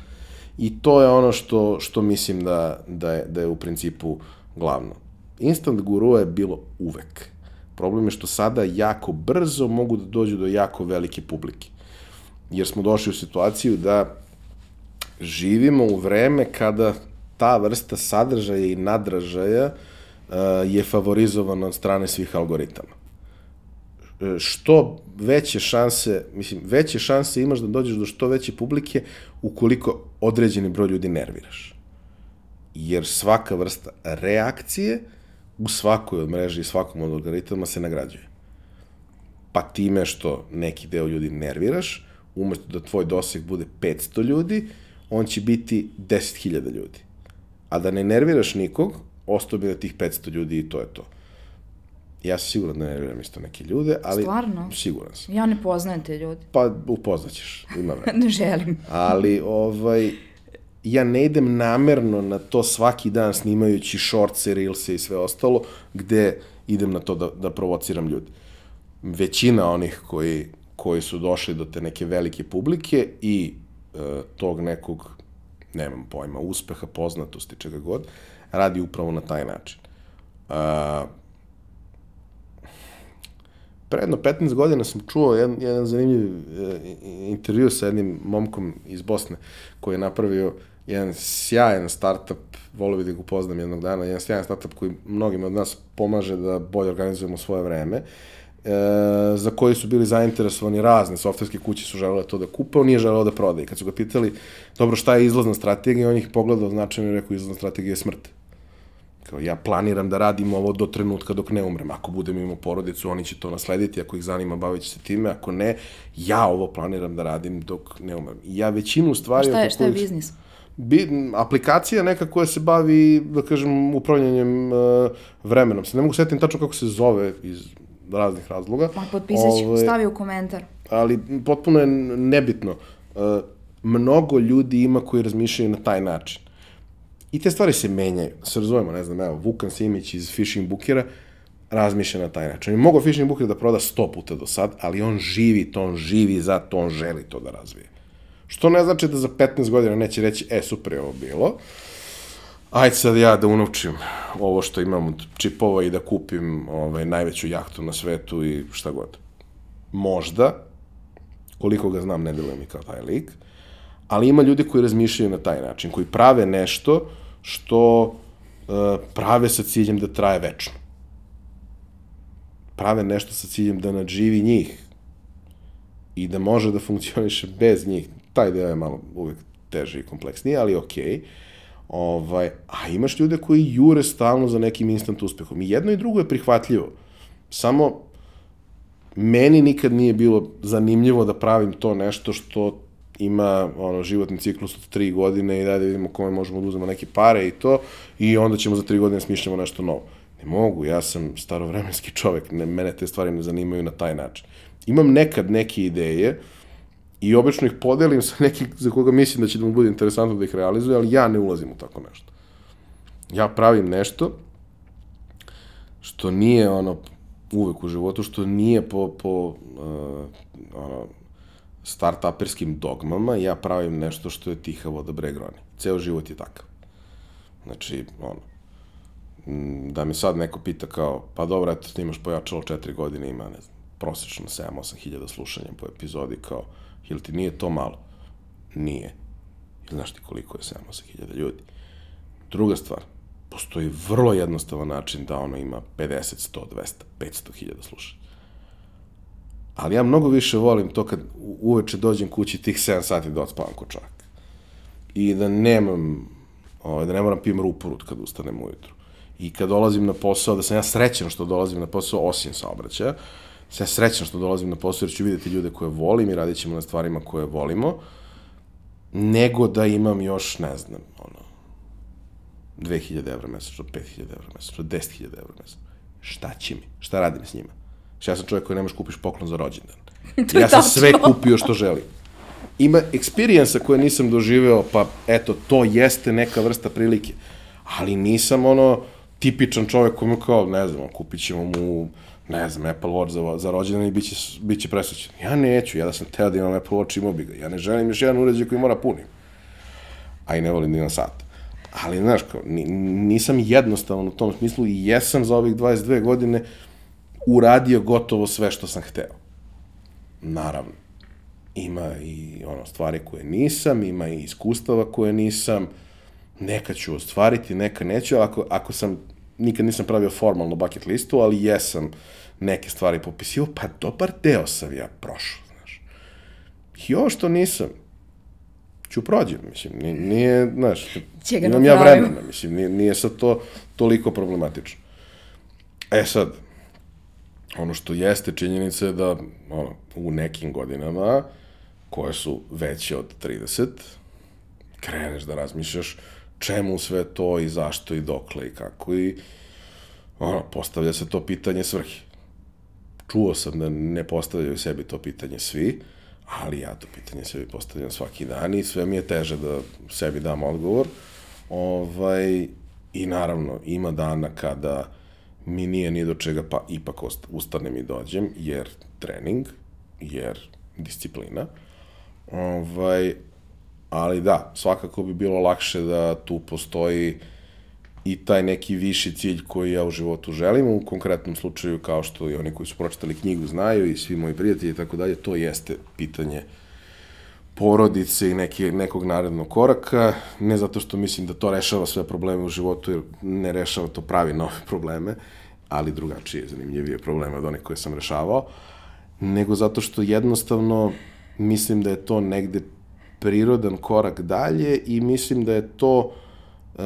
I to je ono što, što mislim da, da, je, da je u principu glavno. Instant guru je bilo uvek. Problem je što sada jako brzo mogu da dođu do jako velike publike. Jer smo došli u situaciju da živimo u vreme kada ta vrsta sadržaja i nadražaja uh, je favorizovana od strane svih algoritama. E, što veće šanse, mislim, veće šanse imaš da dođeš do što veće publike ukoliko određeni broj ljudi nerviraš. Jer svaka vrsta reakcije u svakoj od mreže i svakom od algoritama se nagrađuje. Pa time što neki deo ljudi nerviraš, umesto da tvoj doseg bude 500 ljudi, on će biti 10.000 ljudi. A da ne nerviraš nikog, ostao bi na tih 500 ljudi i to je to. Ja sam siguran da ne nerviram isto neke ljude, ali... Stvarno? Siguran sam. Ja ne poznajem te ljude. Pa upoznaćeš, ima vremena. [laughs] ne želim. ali, ovaj, ja ne idem namerno na to svaki dan snimajući shortse, reelse i sve ostalo, gde idem na to da, da provociram ljude. Većina onih koji, koji su došli do te neke velike publike i tog nekog, nemam pojma, uspeha, poznatosti, čega god, radi upravo na taj način. Uh, predno 15 godina sam čuo jedan, jedan zanimljiv uh, intervju sa jednim momkom iz Bosne koji je napravio jedan sjajan startup, volio bih da ga upoznam jednog dana, jedan sjajan startup koji mnogima od nas pomaže da bolje organizujemo svoje vreme. Uh, e, za koji su bili zainteresovani razne softverske kuće su želele to da kupe, on nije želeo da prodaje. Kad su ga pitali, dobro, šta je izlazna strategija, on ih pogledao značajno i rekao, izlazna strategija je smrt. Kao, ja planiram da radim ovo do trenutka dok ne umrem. Ako budem imao porodicu, oni će to naslediti, ako ih zanima, bavit će se time, ako ne, ja ovo planiram da radim dok ne umrem. I ja većinu stvari... A šta je, šta je biznis? bi, aplikacija neka koja se bavi, da kažem, upravljanjem uh, vremenom. Se ne mogu setim tačno kako se zove iz raznih razloga. Pa potpisat ću, ovaj, stavi u komentar. Ali potpuno je nebitno. Uh, mnogo ljudi ima koji razmišljaju na taj način. I te stvari se menjaju. Se razumemo, ne znam, evo, Vukan Simić iz Fishing Bookera razmišlja na taj način. On je mogao Fishing Booker da proda sto puta do sad, ali on živi to, on živi za to, on želi to da razvije. Što ne znači da za 15 godina neće reći, e, super je ovo bilo. Ajde sad ja da unovčim ovo što imam od čipova i da kupim ovaj, najveću jahtu na svetu i šta god. Možda, koliko ga znam, ne deluje mi kao taj lik, ali ima ljudi koji razmišljaju na taj način, koji prave nešto što uh, prave sa ciljem da traje večno. prave nešto sa ciljem da nadživi njih i da može da funkcioniše bez njih. Taj deo je malo uvek teži i kompleksniji, ali okej. Okay. Ovaj, a imaš ljude koji jure stalno za nekim instant uspehom. I jedno i drugo je prihvatljivo. Samo meni nikad nije bilo zanimljivo da pravim to nešto što ima ono, životni ciklus od tri godine i da, da vidimo kome možemo da uzmemo neke pare i to i onda ćemo za tri godine smišljamo nešto novo. Ne mogu, ja sam starovremenski čovek, ne, mene te stvari ne zanimaju na taj način. Imam nekad neke ideje i obično ih podelim sa nekim za koga mislim da će da mu bude interesantno da ih realizuje, ali ja ne ulazim u tako nešto. Ja pravim nešto što nije ono uvek u životu, što nije po, po uh, ono, start-uperskim dogmama, ja pravim nešto što je tiha voda bre groni. Ceo život je takav. Znači, ono, da mi sad neko pita kao, pa dobro, eto, ti imaš pojačalo četiri godine, ima, ne znam, prosečno 7-8 hiljada slušanja po epizodi, kao, jel ti nije to malo? Nije. Jel znaš ti koliko je 7-8 hiljada ljudi? Druga stvar, postoji vrlo jednostavan način da ono ima 50, 100, 200, 500 hiljada slušanja. Ali ja mnogo više volim to kad uveče dođem kući tih 7 sati da odspavam ko čovjek. I da nemam, ovaj, da ne moram pijem ruporut kad ustanem ujutru. I kad dolazim na posao, da sam ja srećan što dolazim na posao, osim saobraćaja, ja srećan što dolazim na posao jer ću videti ljude koje volim i radit ćemo na stvarima koje volimo, nego da imam još, ne znam, ono, 2000 evra mesečno, 5000 evra mesečno, 10.000 evra mesečno. Šta će mi? Šta radim s njima? Ja sam čovjek koji nemaš kupiš poklon za rođendan. [laughs] ja sam tačno. sve kupio što želim. Ima eksperijensa koje nisam doživeo, pa eto, to jeste neka vrsta prilike. Ali nisam ono tipičan čovjek koji mu kao, ne znam, kupit ćemo mu ne znam, Apple Watch za, za rođendan i bit će, bit će presvećen. Ja neću, ja da sam teo da imam Apple Watch imao bi ga. Ja ne želim još jedan uređaj koji mora punim. A i ne volim da imam sat. Ali, znaš, kao, nisam jednostavan u tom smislu i jesam za ovih 22 godine uradio gotovo sve što sam hteo. Naravno. Ima i ono stvari koje nisam, ima i iskustava koje nisam, neka ću ostvariti, neka neću, ako, ako sam, nikad nisam pravio formalno bucket listu, ali jesam neke stvari popisio, pa dobar deo sam ja prošao, znaš. I ovo što nisam, ću prođem, mislim, nije, nije znaš, imam ja vremena, mislim, nije, nije sad to toliko problematično. E sad, ono što jeste činjenica je da ono, u nekim godinama koje su veće od 30, kreneš da razmišljaš čemu sve to i zašto i dokle i kako i ono, postavlja se to pitanje svrhi. Čuo sam da ne postavljaju sebi to pitanje svi, ali ja to pitanje sebi postavljam svaki dan i sve mi je teže da sebi dam odgovor. Ovaj, I naravno, ima dana kada mi nije ni do čega, pa ipak ustanem i dođem, jer trening, jer disciplina. Ovaj, ali da, svakako bi bilo lakše da tu postoji i taj neki viši cilj koji ja u životu želim, u konkretnom slučaju kao što i oni koji su pročitali knjigu znaju i svi moji prijatelji i tako dalje, to jeste pitanje porodice i neki, nekog narednog koraka, ne zato što mislim da to rešava sve probleme u životu, jer ne rešava to pravi nove [laughs] probleme, ali drugačije, zanimljivije probleme od onih koje sam rešavao, nego zato što jednostavno mislim da je to negde prirodan korak dalje i mislim da je to uh,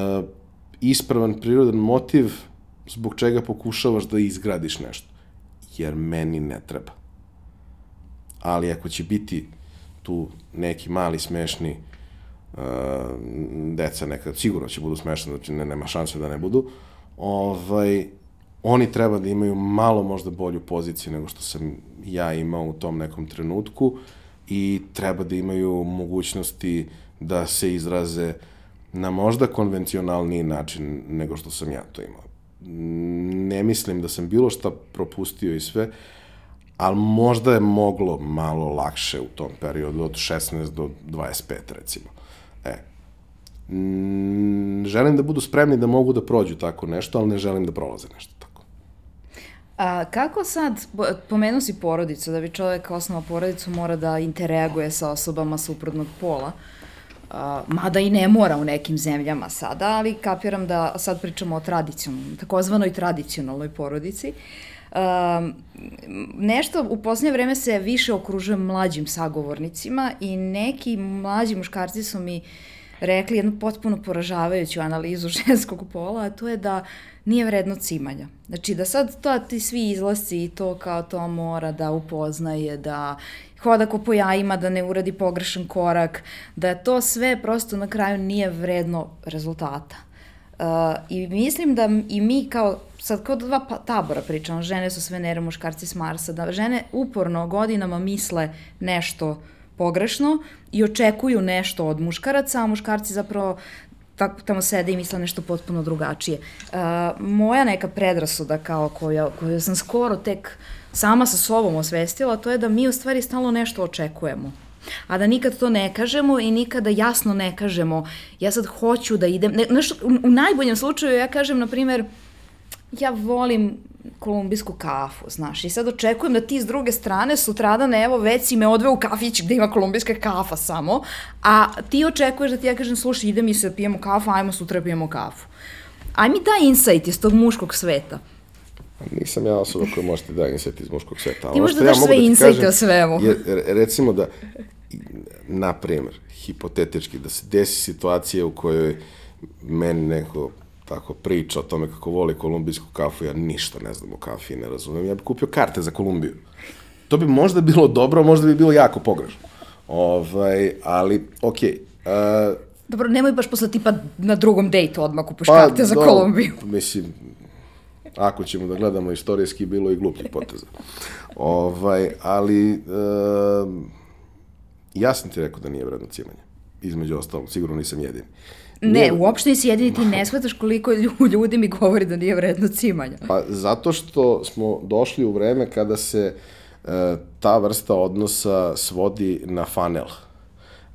ispravan prirodan motiv zbog čega pokušavaš da izgradiš nešto. Jer meni ne treba. Ali ako će biti tu neki mali smešni uh, deca nekad sigurno će budu smešni, znači ne, nema šanse da ne budu, ovaj, oni treba da imaju malo možda bolju poziciju nego što sam ja imao u tom nekom trenutku i treba da imaju mogućnosti da se izraze na možda konvencionalniji način nego što sam ja to imao. Ne mislim da sam bilo šta propustio i sve, ali možda je moglo malo lakše u tom periodu od 16 do 25 recimo. E, želim da budu spremni da mogu da prođu tako nešto, ali ne želim da prolaze nešto tako. A kako sad, pomenu si porodicu, da bi čovek osnova porodicu mora da interaguje sa osobama suprotnog pola. Mada i ne mora u nekim zemljama sada, ali kapiram da sad pričamo o tradicionalnom, takozvanoj tradicionalnoj porodici. Um, nešto u poslednje vreme se više okružujem mlađim sagovornicima i neki mlađi muškarci su mi rekli jednu potpuno poražavajuću analizu [laughs] ženskog pola, a to je da nije vredno cimanja. Znači da sad to ti svi izlasci i to kao to mora da upoznaje, da hoda ko po jajima, da ne uradi pogrešan korak, da to sve prosto na kraju nije vredno rezultata. Uh, I mislim da i mi kao, sad kao dva pa, tabora pričamo, žene su sve nere, muškarci s Marsa, da žene uporno godinama misle nešto pogrešno i očekuju nešto od muškaraca, a muškarci zapravo tako tamo sede i misle nešto potpuno drugačije. Uh, moja neka predrasuda kao koja, koju sam skoro tek sama sa sobom osvestila, to je da mi u stvari stalno nešto očekujemo. A da nikad to ne kažemo i nikada jasno ne kažemo ja sad hoću da idem, ne, nešto, u, u najboljem slučaju ja kažem, na primer, ja volim kolumbijsku kafu, znaš, i sad očekujem da ti s druge strane sutradan, evo, već si me odveo u kafić gde ima kolumbijska kafa samo, a ti očekuješ da ti ja kažem, slušaj, ide mi se, pijemo kafu, ajmo sutra pijemo kafu. Aj mi daj insight iz tog muškog sveta. Nisam ja osoba koja možete da insight iz muškog sveta. Ti možda daš sve da insight o svemu. Je, recimo da, na primer, hipotetički, da se desi situacija u kojoj meni neko tako priča o tome kako voli kolumbijsku kafu, ja ništa ne znam o kafi i ne razumem. Ja bih kupio karte za Kolumbiju. To bi možda bilo dobro, možda bi bilo jako pogrešno. Ovaj, ali, okej. Okay, uh, Dobro, nemoj baš posle tipa na drugom dejtu odmah kupuš pa, karte za do, Kolumbiju. [laughs] Mislim, ako ćemo da gledamo istorijski, bilo i glupljih poteza. ovaj, ali, uh, ja sam ti rekao da nije vredno cimanje. Između ostalog, sigurno nisam jedini. Ne, nije... uopšte nisi jedini, ti ne shvataš koliko ljudi mi govori da nije vredno cimanja. Pa zato što smo došli u vreme kada se uh, ta vrsta odnosa svodi na fanel.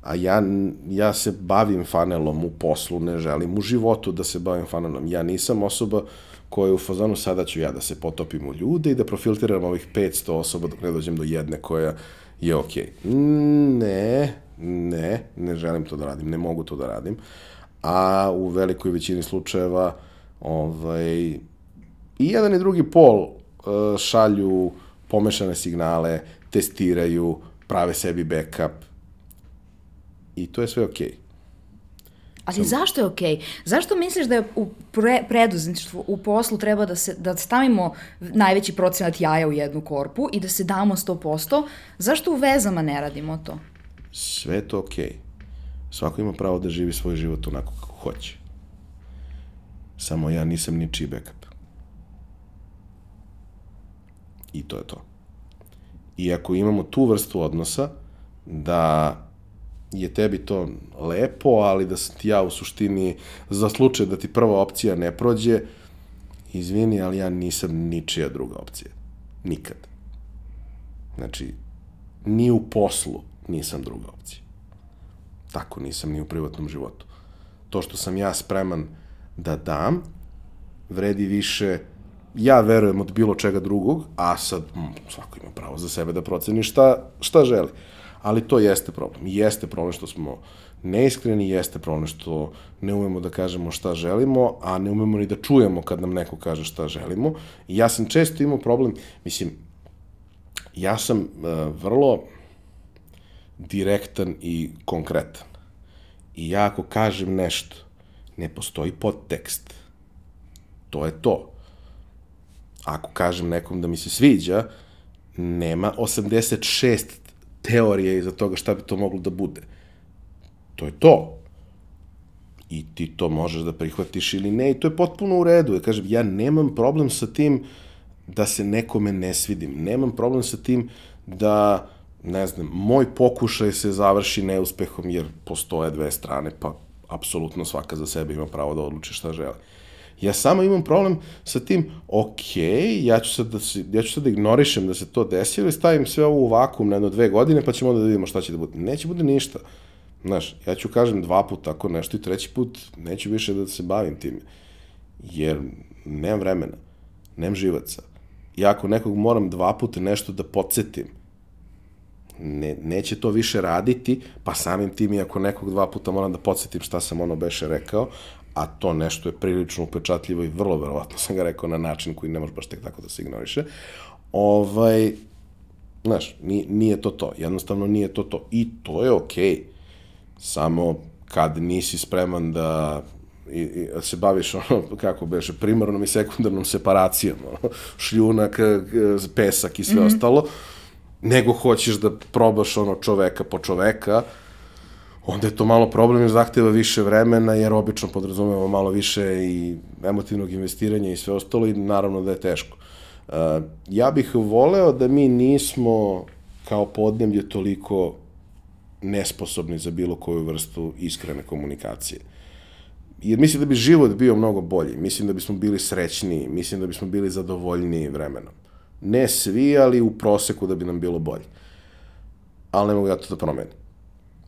A ja, ja se bavim fanelom u poslu, ne želim u životu da se bavim fanelom. Ja nisam osoba koja je u fazonu sada ću ja da se potopim u ljude i da profiltiram ovih 500 osoba dok ne dođem do jedne koja je okej. Okay. Ne, ne, ne želim to da radim, ne mogu to da radim. A u velikoj većini slučajeva ovaj, i jedan i drugi pol uh, šalju pomešane signale, testiraju, prave sebi backup i to je sve okej. Okay. Ali Sam... zašto je okej? Okay? Zašto misliš da je u pre, preduzetništvu, u poslu treba da, se, da stavimo najveći procenat jaja u jednu korpu i da se damo 100%? Zašto u vezama ne radimo to? Sve je to okej. Okay. Svako ima pravo da živi svoj život onako kako hoće. Samo ja nisam ničiji backup. I to je to. I ako imamo tu vrstu odnosa, da je tebi to lepo, ali da sam ti ja u suštini za slučaj da ti prva opcija ne prođe, izvini, ali ja nisam ničija druga opcija. Nikad. Znači, ni u poslu nisam druga opcija. Tako nisam ni u privatnom životu. To što sam ja spreman da dam, vredi više ja verujem od bilo čega drugog, a sad mm, svako ima pravo za sebe da proceni šta, šta želi ali to jeste problem. Jeste problem što smo neiskreni, jeste problem što ne umemo da kažemo šta želimo, a ne umemo ni da čujemo kad nam neko kaže šta želimo. I ja sam često imao problem, mislim, ja sam uh, vrlo direktan i konkretan. I ja ako kažem nešto, ne postoji podtekst. To je to. Ako kažem nekom da mi se sviđa, nema 86 teorije iza toga šta bi to moglo da bude. To je to. I ti to možeš da prihvatiš ili ne i to je potpuno u redu. Ja kažem, ja nemam problem sa tim da se nekome ne svidim. Nemam problem sa tim da, ne znam, moj pokušaj se završi neuspehom jer postoje dve strane, pa apsolutno svaka za sebe ima pravo da odluči šta želi. Ja samo imam problem sa tim, ok, ja ću sad da, se, ja ću sad da ignorišem da se to desilo i stavim sve ovo u vakum na jedno dve godine, pa ćemo onda da vidimo šta će da bude. Neće bude ništa. Znaš, ja ću kažem dva puta tako nešto i treći put neću više da se bavim time. Jer nemam vremena, nemam živaca. Ja ako nekog moram dva puta nešto da podsjetim, ne, neće to više raditi, pa samim tim i ako nekog dva puta moram da podsjetim šta sam ono beše rekao, a to nešto je prilično upečatljivo i vrlo verovatno sam ga rekao na način koji ne može baš tek tako da se ignoriše, ovaj, znaš, nije, nije to to, jednostavno nije to to. I to je okej, okay. samo kad nisi spreman da i, i da se baviš [laughs] ono, kako beše, primarnom i sekundarnom separacijom, ono, šljunak, pesak i sve mm -hmm. ostalo, nego hoćeš da probaš ono čoveka po čoveka, onda je to malo problem jer zahteva više vremena, jer obično podrazumemo malo više i emotivnog investiranja i sve ostalo i naravno da je teško. Uh, ja bih voleo da mi nismo kao podnemlje toliko nesposobni za bilo koju vrstu iskrene komunikacije. Jer mislim da bi život bio mnogo bolji, mislim da bismo bili srećniji, mislim da bismo bili zadovoljniji vremenom. Ne svi, ali u proseku da bi nam bilo bolje. Ali ne mogu ja to da promenim.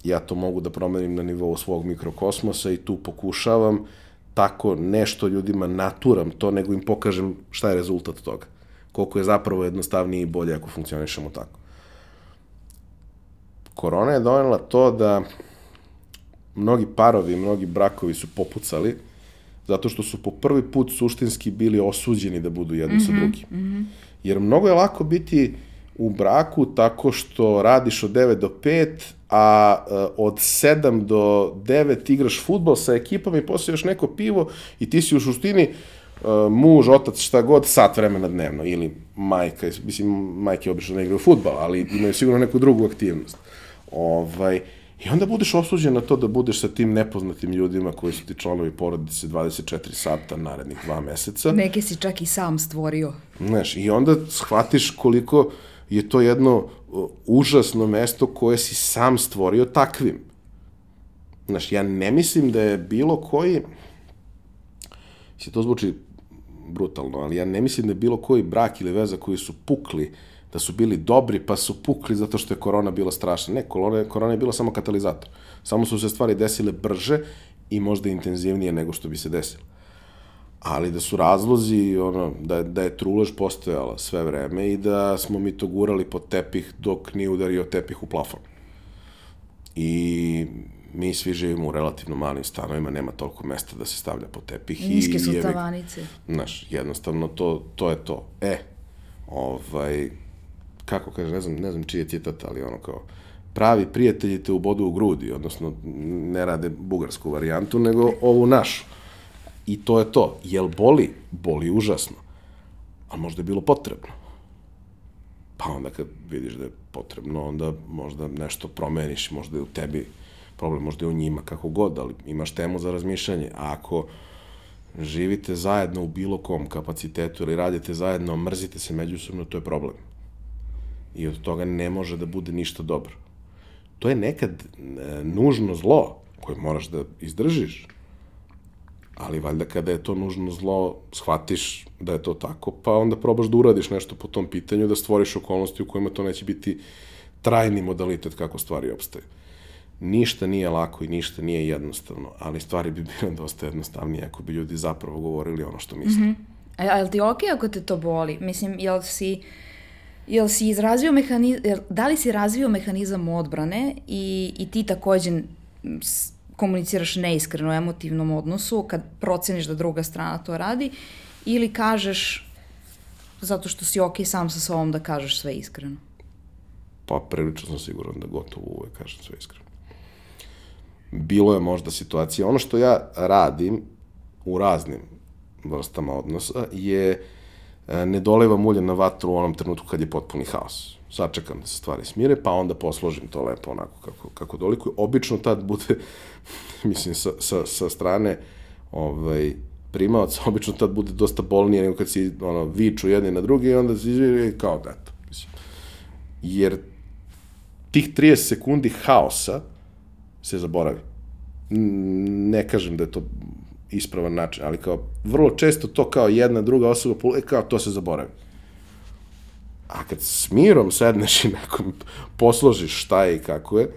Ja to mogu da promenim na nivou svog mikrokosmosa i tu pokušavam tako nešto ljudima naturam to, nego im pokažem šta je rezultat toga. Koliko je zapravo jednostavnije i bolje ako funkcionišemo tako. Korona je donela to da mnogi parovi, mnogi brakovi su popucali zato što su po prvi put suštinski bili osuđeni da budu jedni mm -hmm, sa drugim. Mm -hmm. Jer mnogo je lako biti u braku tako što radiš od 9 do 5, a uh, od 7 do 9 igraš futbol sa ekipom i posle još neko pivo i ti si u suštini uh, muž, otac, šta god, sat vremena dnevno. Ili majka, mislim, majke obično ne igraju futbol, ali imaju sigurno neku drugu aktivnost. Ovaj, I onda budeš osuđen na to da budeš sa tim nepoznatim ljudima koji su ti članovi porodice 24 sata narednih dva meseca. Neke si čak i sam stvorio. Znaš, i onda shvatiš koliko je to jedno užasno mesto koje si sam stvorio takvim. Znaš, ja ne mislim da je bilo koji, se to zvuči brutalno, ali ja ne mislim da je bilo koji brak ili veza koji su pukli da su bili dobri pa su pukli zato što je korona bila strašna. Ne, korona, korona je bila samo katalizator. Samo su se stvari desile brže i možda intenzivnije nego što bi se desilo. Ali da su razlozi, ono, da, da je trulež postojala sve vreme i da smo mi to gurali pod tepih dok nije udario tepih u plafon. I mi svi živimo u relativno malim stanovima, nema toliko mesta da se stavlja pod tepih. Niske su tavanice. Znaš, jednostavno to, to je to. E, ovaj, kako kaže, ne znam, ne znam čiji je citat, ali ono kao, pravi prijatelji te ubodu u grudi, odnosno ne rade bugarsku varijantu, nego ovu našu. I to je to. Jel boli? Boli užasno. A možda je bilo potrebno. Pa onda kad vidiš da je potrebno, onda možda nešto promeniš, možda je u tebi problem, možda je u njima, kako god, ali imaš temu za razmišljanje. A ako živite zajedno u bilo kom kapacitetu ili radite zajedno, mrzite se međusobno, to je problem i od toga ne može da bude ništa dobro. To je nekad e, nužno zlo koje moraš da izdržiš, ali valjda kada je to nužno zlo, shvatiš da je to tako, pa onda probaš da uradiš nešto po tom pitanju, da stvoriš okolnosti u kojima to neće biti trajni modalitet kako stvari obstaju. Ništa nije lako i ništa nije jednostavno, ali stvari bi bile dosta jednostavnije ako bi ljudi zapravo govorili ono što misle. Mm -hmm. A, je li ti okej okay ako te to boli? Mislim, jel si Jel si izrazio mehanizam, da li si razvio mehanizam odbrane i, i ti takođe komuniciraš neiskreno u emotivnom odnosu kad proceniš da druga strana to radi ili kažeš zato što si okay sam sa sobom da kažeš sve iskreno? Pa prilično sam siguran da gotovo uvek kažem sve iskreno. Bilo je možda situacija, ono što ja radim u raznim vrstama odnosa je uh, ne dolevam ulje na vatru u onom trenutku kad je potpuni haos. Sačekam da se stvari smire, pa onda posložim to lepo onako kako, kako dolikuje. Obično tad bude, [laughs] mislim, sa, sa, sa strane ovaj, primavac, [laughs] obično tad bude dosta bolnije nego kad si ono, viču jedni na drugi i onda se izvije kao da. Mislim. Jer tih 30 sekundi haosa se zaboravi. Ne kažem da je to ispravan način, ali kao vrlo često to kao jedna druga osoba, e, kao to se zaboravi. A kad s mirom sedneš i nekom posložiš šta je i kako je,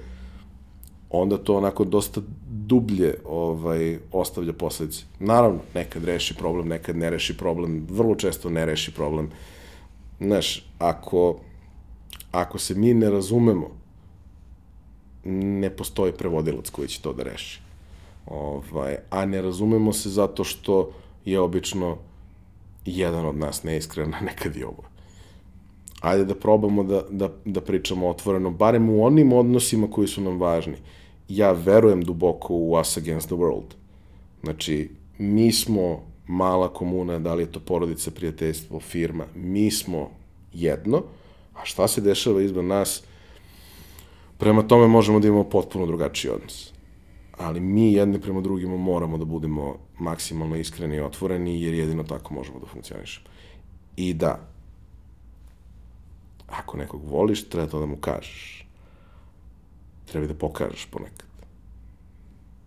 onda to onako dosta dublje ovaj, ostavlja posledice. Naravno, nekad reši problem, nekad ne reši problem, vrlo često ne reši problem. Znaš, ako, ako se mi ne razumemo ne postoji prevodilac koji će to da reši. Ovaj, a ne razumemo se zato što je obično jedan od nas neiskren, a [laughs] nekad i ovo. Ajde da probamo da, da, da pričamo otvoreno, barem u onim odnosima koji su nam važni. Ja verujem duboko u us against the world. Znači, mi smo mala komuna, da li je to porodica, prijateljstvo, firma, mi smo jedno, a šta se dešava izbog nas, prema tome možemo da imamo potpuno drugačiji odnos. Ali mi jedni prema drugima moramo da budemo maksimalno iskreni i otvoreni, jer jedino tako možemo da funkcionišemo. I da, ako nekog voliš, treba to da mu kažeš. Treba da pokažeš ponekad.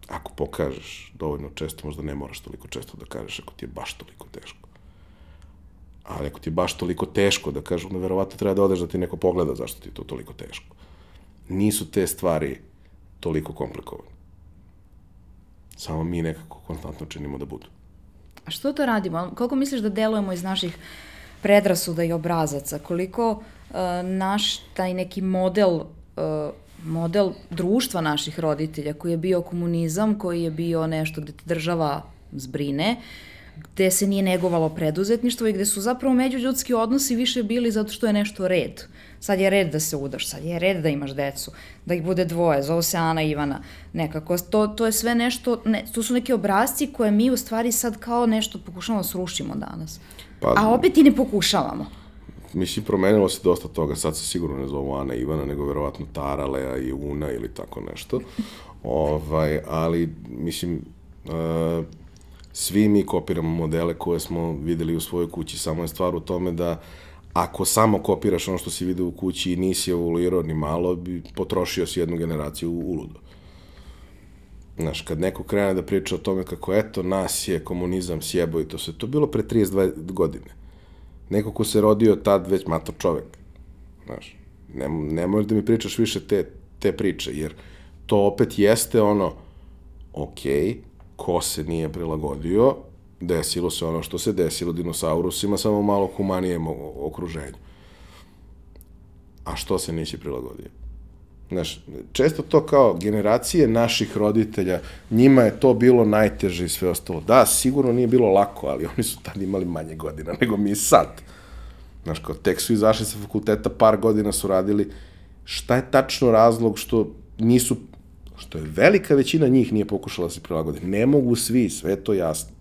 Ako pokažeš dovoljno često, možda ne moraš toliko često da kažeš ako ti je baš toliko teško. Ali ako ti je baš toliko teško da kažeš, onda verovatno treba da odeš da ti neko pogleda zašto ti je to toliko teško. Nisu te stvari toliko komplikovane. Samo mi nekako konstantno činimo da budu. A što to radimo? Koliko misliš da delujemo iz naših predrasuda i obrazaca? Koliko uh, naš taj neki model uh, model društva naših roditelja koji je bio komunizam, koji je bio nešto gde te država zbrine, gde se nije negovalo preduzetništvo i gde su zapravo međuljudski odnosi više bili zato što je nešto red. Sad je red da se udaš, sad je red da imaš decu, da ih bude dvoje, zove se Ana i Ivana, nekako. To, to je sve nešto, ne, to su neki obrazci koje mi u stvari sad kao nešto pokušamo da srušimo danas. Pa, A opet i ne pokušavamo mislim, promenilo se dosta toga, sad se sigurno ne zovu Ana i Ivana, nego verovatno Tara, Lea i Una ili tako nešto. [laughs] ovaj, ali, mislim, uh, svi mi kopiramo modele koje smo videli u svojoj kući, samo je stvar u tome da ako samo kopiraš ono što si vidio u kući i nisi evoluirao ni malo, bi potrošio si jednu generaciju u uludo. Znaš, kad neko krene da priča o tome kako eto, nas je komunizam sjebo i to se, to bilo pre 32 godine neko ko se rodio tad već mator čovek. Znaš, ne, ne možeš da mi pričaš više te, te priče, jer to opet jeste ono, ok, ko se nije prilagodio, desilo se ono što se desilo dinosaurusima, samo malo humanijem okruženju. A što se nisi prilagodio? Znaš, često to kao generacije naših roditelja, njima je to bilo najteže i sve ostalo. Da, sigurno nije bilo lako, ali oni su tad imali manje godina nego mi sad. Znaš, kao tek su izašli sa fakulteta, par godina su radili. Šta je tačno razlog što nisu, što je velika većina njih nije pokušala da se prilagodi. Ne mogu svi, sve to jasno.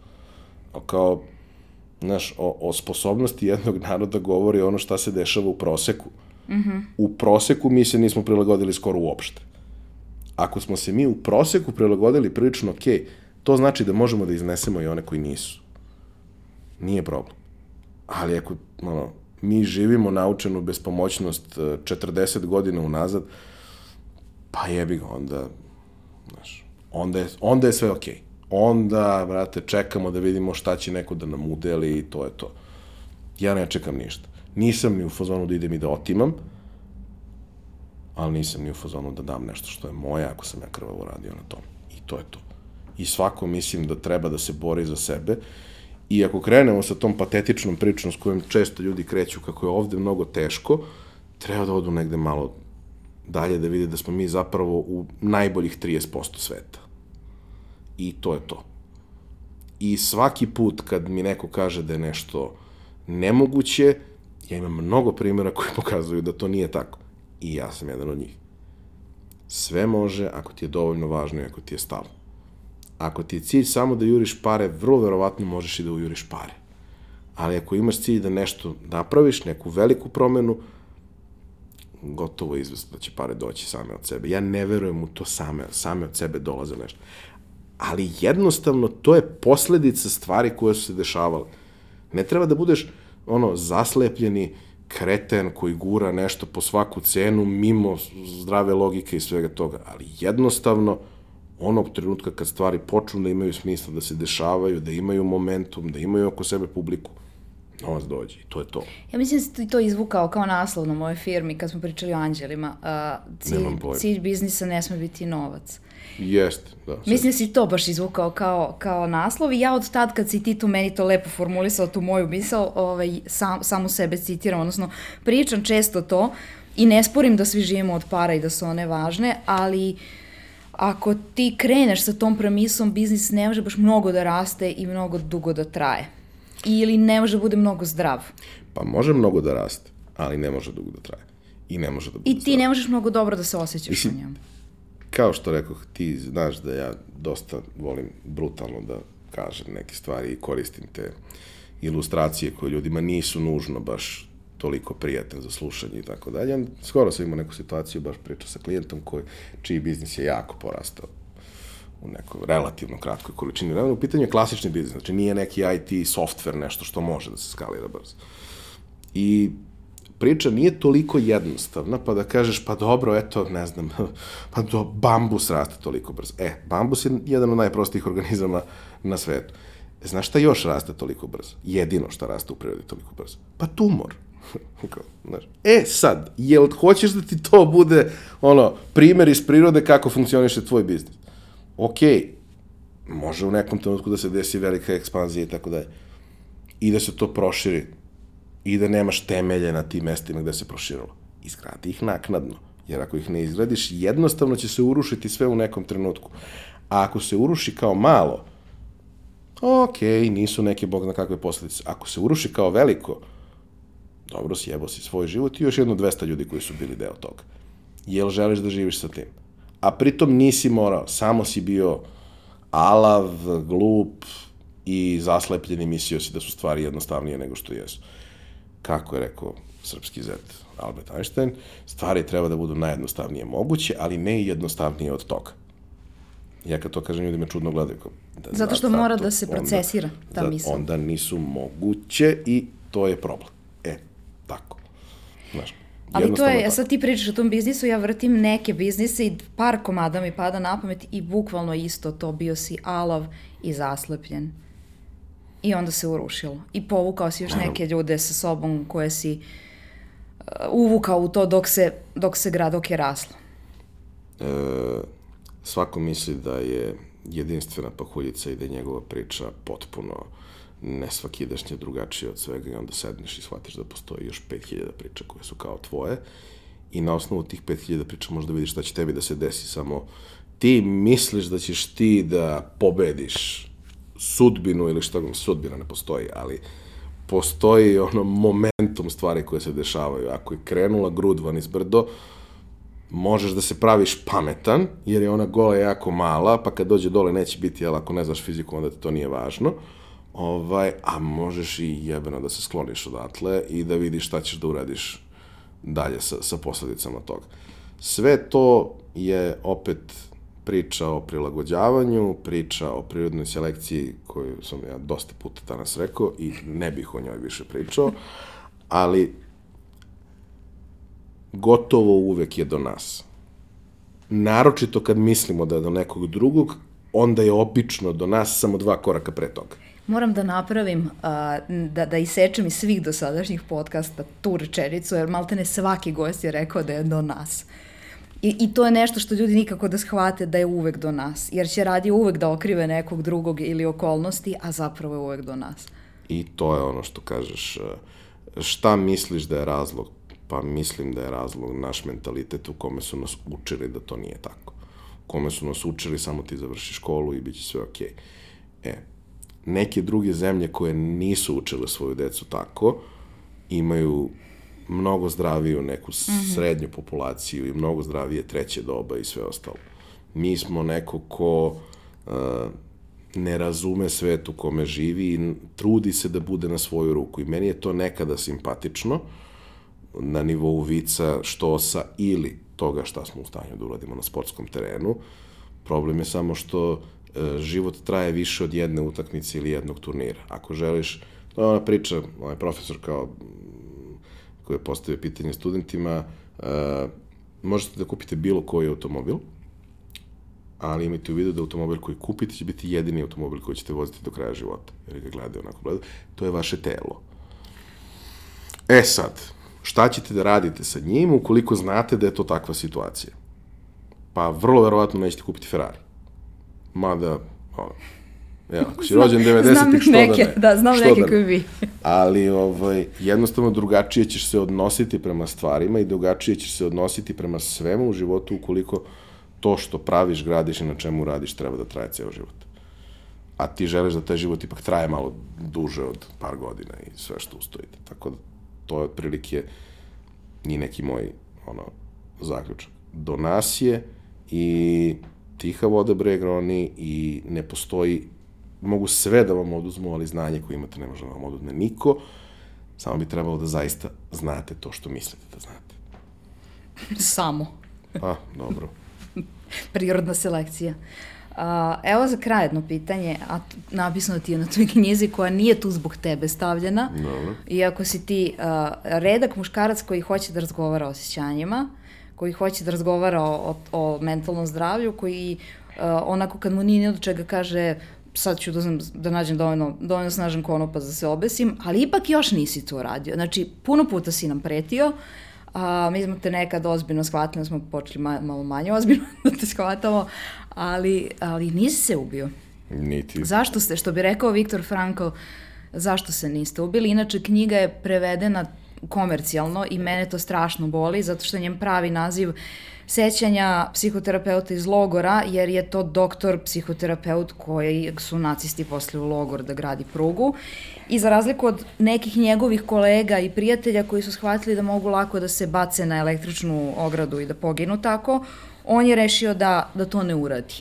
Kao, znaš, o, o sposobnosti jednog [laughs] naroda govori ono šta se dešava u proseku. Mm -hmm. U proseku mi se nismo prilagodili skoro uopšte. Ako smo se mi u proseku prilagodili prilično ok, to znači da možemo da iznesemo i one koji nisu. Nije problem. Ali ako, ono, mi živimo naučenu bespomoćnost 40 e, godina unazad, pa jebi ga, onda, znaš, onda je, onda je sve okej. Okay. Onda, brate, čekamo da vidimo šta će neko da nam udeli i to je to. Ja ne čekam ništa. Nisam ni u fazonu da idem i da otimam, ali nisam ni u fazonu da dam nešto što je moje ako sam ja krvavo radio na tom. I to je to. I svako mislim da treba da se bori za sebe I ako krenemo sa tom patetičnom pričom s kojom često ljudi kreću kako je ovde mnogo teško, treba da odu negde malo dalje da vide da smo mi zapravo u najboljih 30% sveta. I to je to. I svaki put kad mi neko kaže da je nešto nemoguće, ja imam mnogo primjera koji [laughs] pokazuju da to nije tako. I ja sam jedan od njih. Sve može ako ti je dovoljno važno i ako ti je stalo. Ako ti je cilj samo da juriš pare, vrlo verovatno možeš i da ujuriš pare. Ali ako imaš cilj da nešto napraviš, neku veliku promenu, gotovo je izvest da će pare doći same od sebe. Ja ne verujem u to same, same od sebe dolaze nešto. Ali jednostavno to je posledica stvari koje su se dešavale. Ne treba da budeš ono zaslepljeni kreten koji gura nešto po svaku cenu mimo zdrave logike i svega toga, ali jednostavno onog trenutka kad stvari počnu da imaju smisla, da se dešavaju, da imaju momentum, da imaju oko sebe publiku, novac dođe i to je to. Ja mislim da si to izvukao kao naslov na mojoj firmi kad smo pričali o anđelima. Uh, cilj, cilj biznisa ne sme biti novac. Jeste, da. Mislim da si to baš izvukao kao, kao naslov i ja od tad kad si ti tu meni to lepo formulisao, tu moju misao, ovaj, sam, samu sebe citiram, odnosno pričam često to I ne sporim da svi živimo od para i da su one važne, ali ako ti kreneš sa tom premisom, biznis ne može baš mnogo da raste i mnogo dugo da traje. Ili ne može da bude mnogo zdrav. Pa može mnogo da raste, ali ne može dugo da traje. I ne može da bude I ti zdrav. ne možeš mnogo dobro da se osjećaš Mislim, u njemu. Kao što rekoh, ti znaš da ja dosta volim brutalno da kažem neke stvari i koristim te ilustracije koje ljudima nisu nužno baš toliko prijatne za slušanje i tako dalje. Skoro sam imao neku situaciju, baš priča sa klijentom koji, čiji biznis je jako porastao u nekoj relativno kratkoj količini vremena. U pitanju je klasični biznis, znači nije neki IT software nešto što može da se skalira brzo. I priča nije toliko jednostavna, pa da kažeš, pa dobro, eto, ne znam, [laughs] pa do, bambus raste toliko brzo. E, bambus je jedan od najprostijih organizama na svetu. E, znaš šta još raste toliko brzo? Jedino što raste u prirodi toliko brzo? Pa tumor. [laughs] Znaš. E sad, jel hoćeš da ti to bude ono, primer iz prirode kako funkcioniše tvoj biznis? Okej, može u nekom trenutku da se desi velika ekspanzija i tako dalje. I da se to proširi i da nemaš temelje na tim mestima gde se proširilo. Izgradi ih naknadno, jer ako ih ne izgradiš, jednostavno će se urušiti sve u nekom trenutku. A ako se uruši kao malo, ok, nisu neke bog na kakve posledice. Ako se uruši kao veliko, dobro, sjebo si svoj život i još jedno 200 ljudi koji su bili deo toga. Jel želiš da živiš sa tim? A pritom nisi morao, samo si bio alav, glup i zaslepljen i mislio si da su stvari jednostavnije nego što jesu. Kako je rekao srpski zet Albert Einstein, stvari treba da budu najjednostavnije moguće, ali ne i jednostavnije od toga. Ja kad to kažem, ljudi me čudno gledaju. Kao, da, Zato što zato- mora da se procesira ta da, misao. Onda nisu moguće i to je problem. E, tako. Znaš, Ali to je, tako. sad ti pričaš o tom biznisu, ja vrtim neke biznise i par komada mi pada na pamet i bukvalno isto to, bio si alav i zaslepljen. I onda se urušilo. I povukao si još neke ljude sa sobom koje si uh, uvukao u to dok se, dok se grad, dok je raslo. e, svako misli da je jedinstvena pahuljica i da je njegova priča potpuno nesvakidašnje drugačije od svega i onda sedneš i shvatiš da postoji još 5000 priča koje su kao tvoje i na osnovu tih 5000 priča možda vidiš šta će tebi da se desi, samo ti misliš da ćeš ti da pobediš sudbinu ili što sudbina ne postoji, ali postoji ono momentum stvari koje se dešavaju. Ako je krenula grud van iz brdo, možeš da se praviš pametan, jer je ona gola jako mala, pa kad dođe dole neće biti, jel, ako ne znaš fiziku, onda ti to nije važno. Ovaj, a možeš i jebeno da se skloniš odatle i da vidiš šta ćeš da uradiš dalje sa, sa posledicama toga. Sve to je opet priča o prilagođavanju, priča o prirodnoj selekciji koju sam ja dosta puta danas rekao i ne bih o njoj više pričao, ali gotovo uvek je do nas. Naročito kad mislimo da je do nekog drugog, onda je obično do nas samo dva koraka pre toga. Moram da napravim, da, da isečem iz svih dosadašnjih podcasta tu rečenicu, jer maltene svaki gost je rekao da je do nas. I, I to je nešto što ljudi nikako da shvate da je uvek do nas, jer će radi uvek da okrive nekog drugog ili okolnosti, a zapravo je uvek do nas. I to je ono što kažeš, e, šta misliš da je razlog? Pa mislim da je razlog naš mentalitet u kome su nas učili da to nije tako. U kome su nas učili samo ti završi školu i bit će sve okej. E, neke druge zemlje koje nisu učile svoju decu tako, imaju mnogo zdraviju neku srednju populaciju i mnogo zdravije treće doba i sve ostalo. Mi smo neko ko uh, ne razume svet u kome živi i trudi se da bude na svoju ruku. I meni je to nekada simpatično na nivou vica, štosa ili toga šta smo u stanju da uradimo na sportskom terenu. Problem je samo što e, život traje više od jedne utakmice ili jednog turnira. Ako želiš, to je ona priča, ovaj profesor kao koji je postavio pitanje studentima, e, možete da kupite bilo koji automobil, ali imajte u vidu da automobil koji kupite će biti jedini automobil koji ćete voziti do kraja života, jer ga gledaju onako gledaju. To je vaše telo. E sad, šta ćete da radite sa njim ukoliko znate da je to takva situacija? Pa vrlo verovatno nećete kupiti Ferrari. Mada, ono, Ja, ako si rođen 90-ih, što neke, da ne? Da, znam Što neke da ne? koji bi. Ali ovaj, jednostavno drugačije ćeš se odnositi prema stvarima i drugačije ćeš se odnositi prema svemu u životu ukoliko to što praviš, gradiš i na čemu radiš treba da traje ceo život. A ti želiš da taj život ipak traje malo duže od par godina i sve što ustojite. Tako da to je otprilike ni neki moj ono, zaključak. Do nas je i tiha voda bregroni i ne postoji mogu sve da vam oduzmu, ali znanje koje imate ne može da vam oduzme niko. Samo bi trebalo da zaista znate to što mislite da znate. Samo. A, dobro. [laughs] Prirodna selekcija. A, evo za kraj jedno pitanje, a napisano ti je na toj knjizi koja nije tu zbog tebe stavljena. Dobro. Iako si ti a, redak muškarac koji hoće da razgovara o osjećanjima, koji hoće da razgovara o, o, o mentalnom zdravlju, koji a, onako kad mu nije ni od čega kaže sad ću da, znam, da nađem dovoljno, dovoljno snažan konopac da se obesim, ali ipak još nisi to uradio. Znači, puno puta si nam pretio, a, mi smo te nekad ozbiljno shvatili, smo počeli ma, malo manje ozbiljno [laughs] da te shvatamo, ali, ali nisi se ubio. Niti. Zašto ste, što bi rekao Viktor Frankl, zašto se niste ubili? Inače, knjiga je prevedena komercijalno i mene to strašno boli, zato što je njem pravi naziv sećanja psihoterapeuta iz logora, jer je to doktor psihoterapeut koji su nacisti posle u logor da gradi prugu. I za razliku od nekih njegovih kolega i prijatelja koji su shvatili da mogu lako da se bace na električnu ogradu i da poginu tako, on je rešio da, da to ne uradi.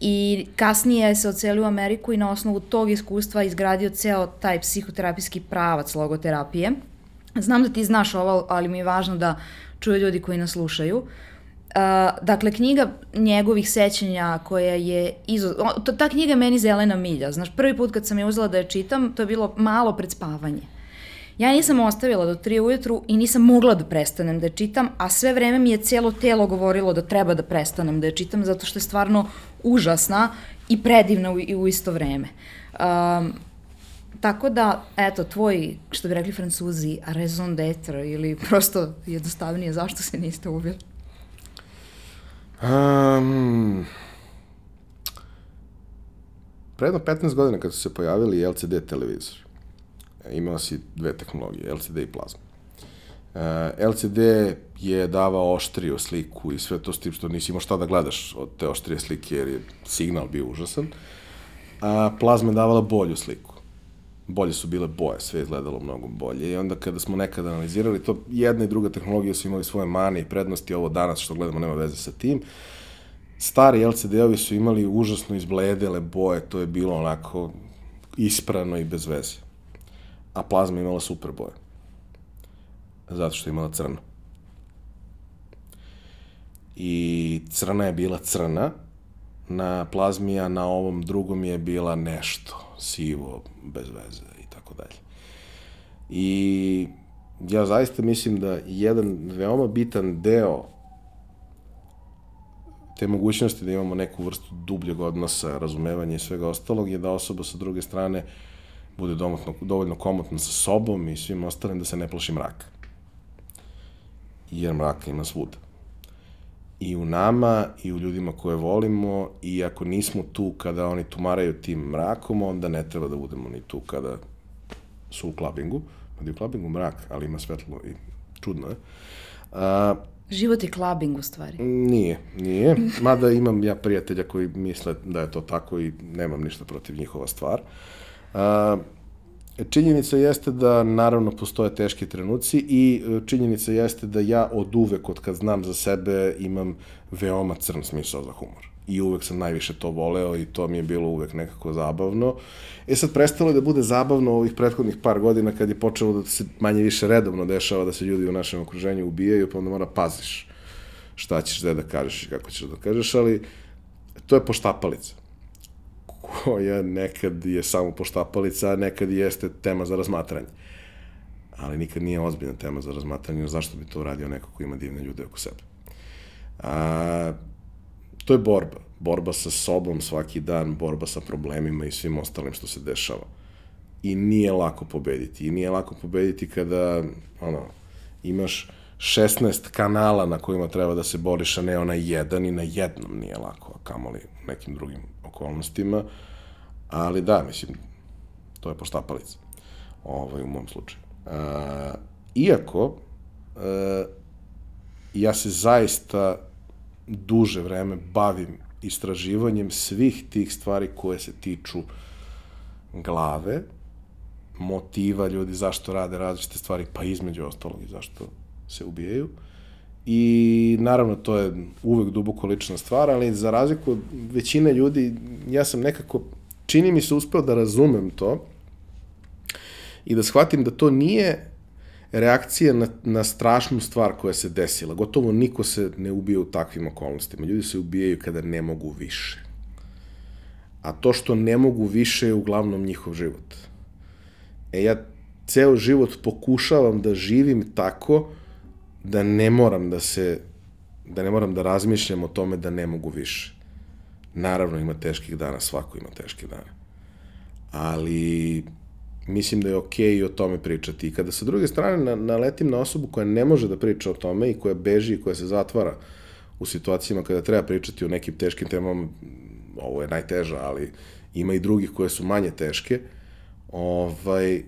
I kasnije se ocelio u Ameriku i na osnovu tog iskustva izgradio ceo taj psihoterapijski pravac logoterapije. Znam da ti znaš ovo, ali mi je važno da čuju ljudi koji nas slušaju. Uh, dakle, knjiga njegovih sećanja koja je izo... o, ta knjiga je meni zelena milja. Znaš, prvi put kad sam je uzela da je čitam, to je bilo malo pred spavanje. Ja nisam ostavila do 3 ujutru i nisam mogla da prestanem da je čitam, a sve vreme mi je cijelo telo govorilo da treba da prestanem da je čitam, zato što je stvarno užasna i predivna u, i u isto vreme. Um, tako da, eto, tvoj, što bi rekli francuzi, raison d'etre ili prosto jednostavnije, zašto se niste ubili? Um, predno 15 godina kad su se pojavili LCD televizori, e, imao si dve tehnologije, LCD i plazma. Uh, LCD je davao oštriju sliku i sve to s tim što nisi imao šta da gledaš od te oštrije slike jer je signal bio užasan. A plazma je davala bolju sliku. Bolje su bile boje, sve izgledalo mnogo bolje. I onda kada smo nekad analizirali to, jedna i druga tehnologija su imali svoje mane i prednosti, ovo danas što gledamo nema veze sa tim. Stari LCD-ovi su imali užasno izbledele boje, to je bilo onako isprano i bez veze. A plazma imala super boje. Zato što je imala crno. I crna je bila crna, na plazmi, a na ovom drugom je bila nešto sivo, bez veze i tako dalje. I ja zaista mislim da jedan veoma bitan deo te mogućnosti da imamo neku vrstu dubljeg odnosa, razumevanja i svega ostalog je da osoba sa druge strane bude dovoljno, dovoljno komotna sa sobom i svim ostalim da se ne plaši mraka. Jer mraka ima svuda i u nama i u ljudima koje volimo i ako nismo tu kada oni tumaraju tim mrakom, onda ne treba da budemo ni tu kada su u klabingu. Mada je u klabingu mrak, ali ima svetlo i čudno je. A, Život je clubbing u stvari. nije, nije. Mada imam ja prijatelja koji misle da je to tako i nemam ništa protiv njihova stvar. A, Činjenica jeste da naravno postoje teški trenuci i e, činjenica jeste da ja od uvek, od kad znam za sebe, imam veoma crn smisao za humor. I uvek sam najviše to voleo i to mi je bilo uvek nekako zabavno. E sad prestalo je da bude zabavno ovih prethodnih par godina kad je počelo da se manje više redovno dešava da se ljudi u našem okruženju ubijaju, pa onda mora paziš šta ćeš da da kažeš i kako ćeš da kažeš, ali to je poštapalica koja nekad je samo poštapalica, a nekad jeste tema za razmatranje. Ali nikad nije ozbiljna tema za razmatranje, zašto bi to uradio neko ko ima divne ljude oko sebe. A, to je borba. Borba sa sobom svaki dan, borba sa problemima i svim ostalim što se dešava. I nije lako pobediti. I nije lako pobediti kada ono, imaš 16 kanala na kojima treba da se boriš, a ne onaj jedan i na jednom nije lako, a kamoli nekim drugim okolnostima. Ali da, mislim, to je poštapalica, ovaj, u mom slučaju. A, iako, a, ja se zaista duže vreme bavim istraživanjem svih tih stvari koje se tiču glave, motiva ljudi zašto rade različite stvari, pa između ostalog i zašto se ubijaju. I naravno to je uvek duboko lična stvar, ali za razliku od većine ljudi, ja sam nekako, čini mi se uspeo da razumem to i da shvatim da to nije reakcija na, na strašnu stvar koja se desila. Gotovo niko se ne ubije u takvim okolnostima. Ljudi se ubijaju kada ne mogu više. A to što ne mogu više je uglavnom njihov život. E ja ceo život pokušavam da živim tako da ne moram da se da ne moram da razmišljam o tome da ne mogu više. Naravno ima teških dana, svako ima teške dane. Ali mislim da je okej okay o tome pričati. I kada sa druge strane na, naletim na osobu koja ne može da priča o tome i koja beži i koja se zatvara u situacijama kada treba pričati o nekim teškim temama, ovo je najteža, ali ima i drugih koje su manje teške, ovaj,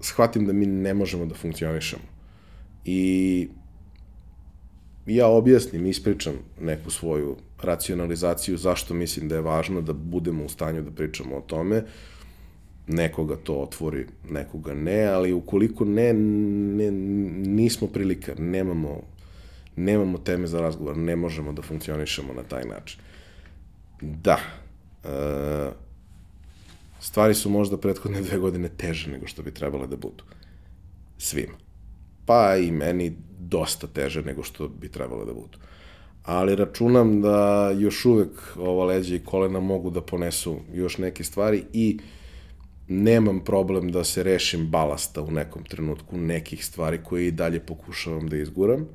shvatim da mi ne možemo da funkcionišemo. I ja objasnim, ispričam neku svoju racionalizaciju zašto mislim da je važno da budemo u stanju da pričamo o tome, nekoga to otvori, nekoga ne, ali ukoliko ne, ne nismo prilika, nemamo, nemamo teme za razgovor, ne možemo da funkcionišemo na taj način. Da, e, stvari su možda prethodne dve godine teže nego što bi trebale da budu. Svima. Pa i meni dosta teže nego što bi trebalo da budu. Ali računam da još uvek ova leđa i kolena mogu da ponesu još neke stvari i nemam problem da se rešim balasta u nekom trenutku, nekih stvari koje i dalje pokušavam da izguram.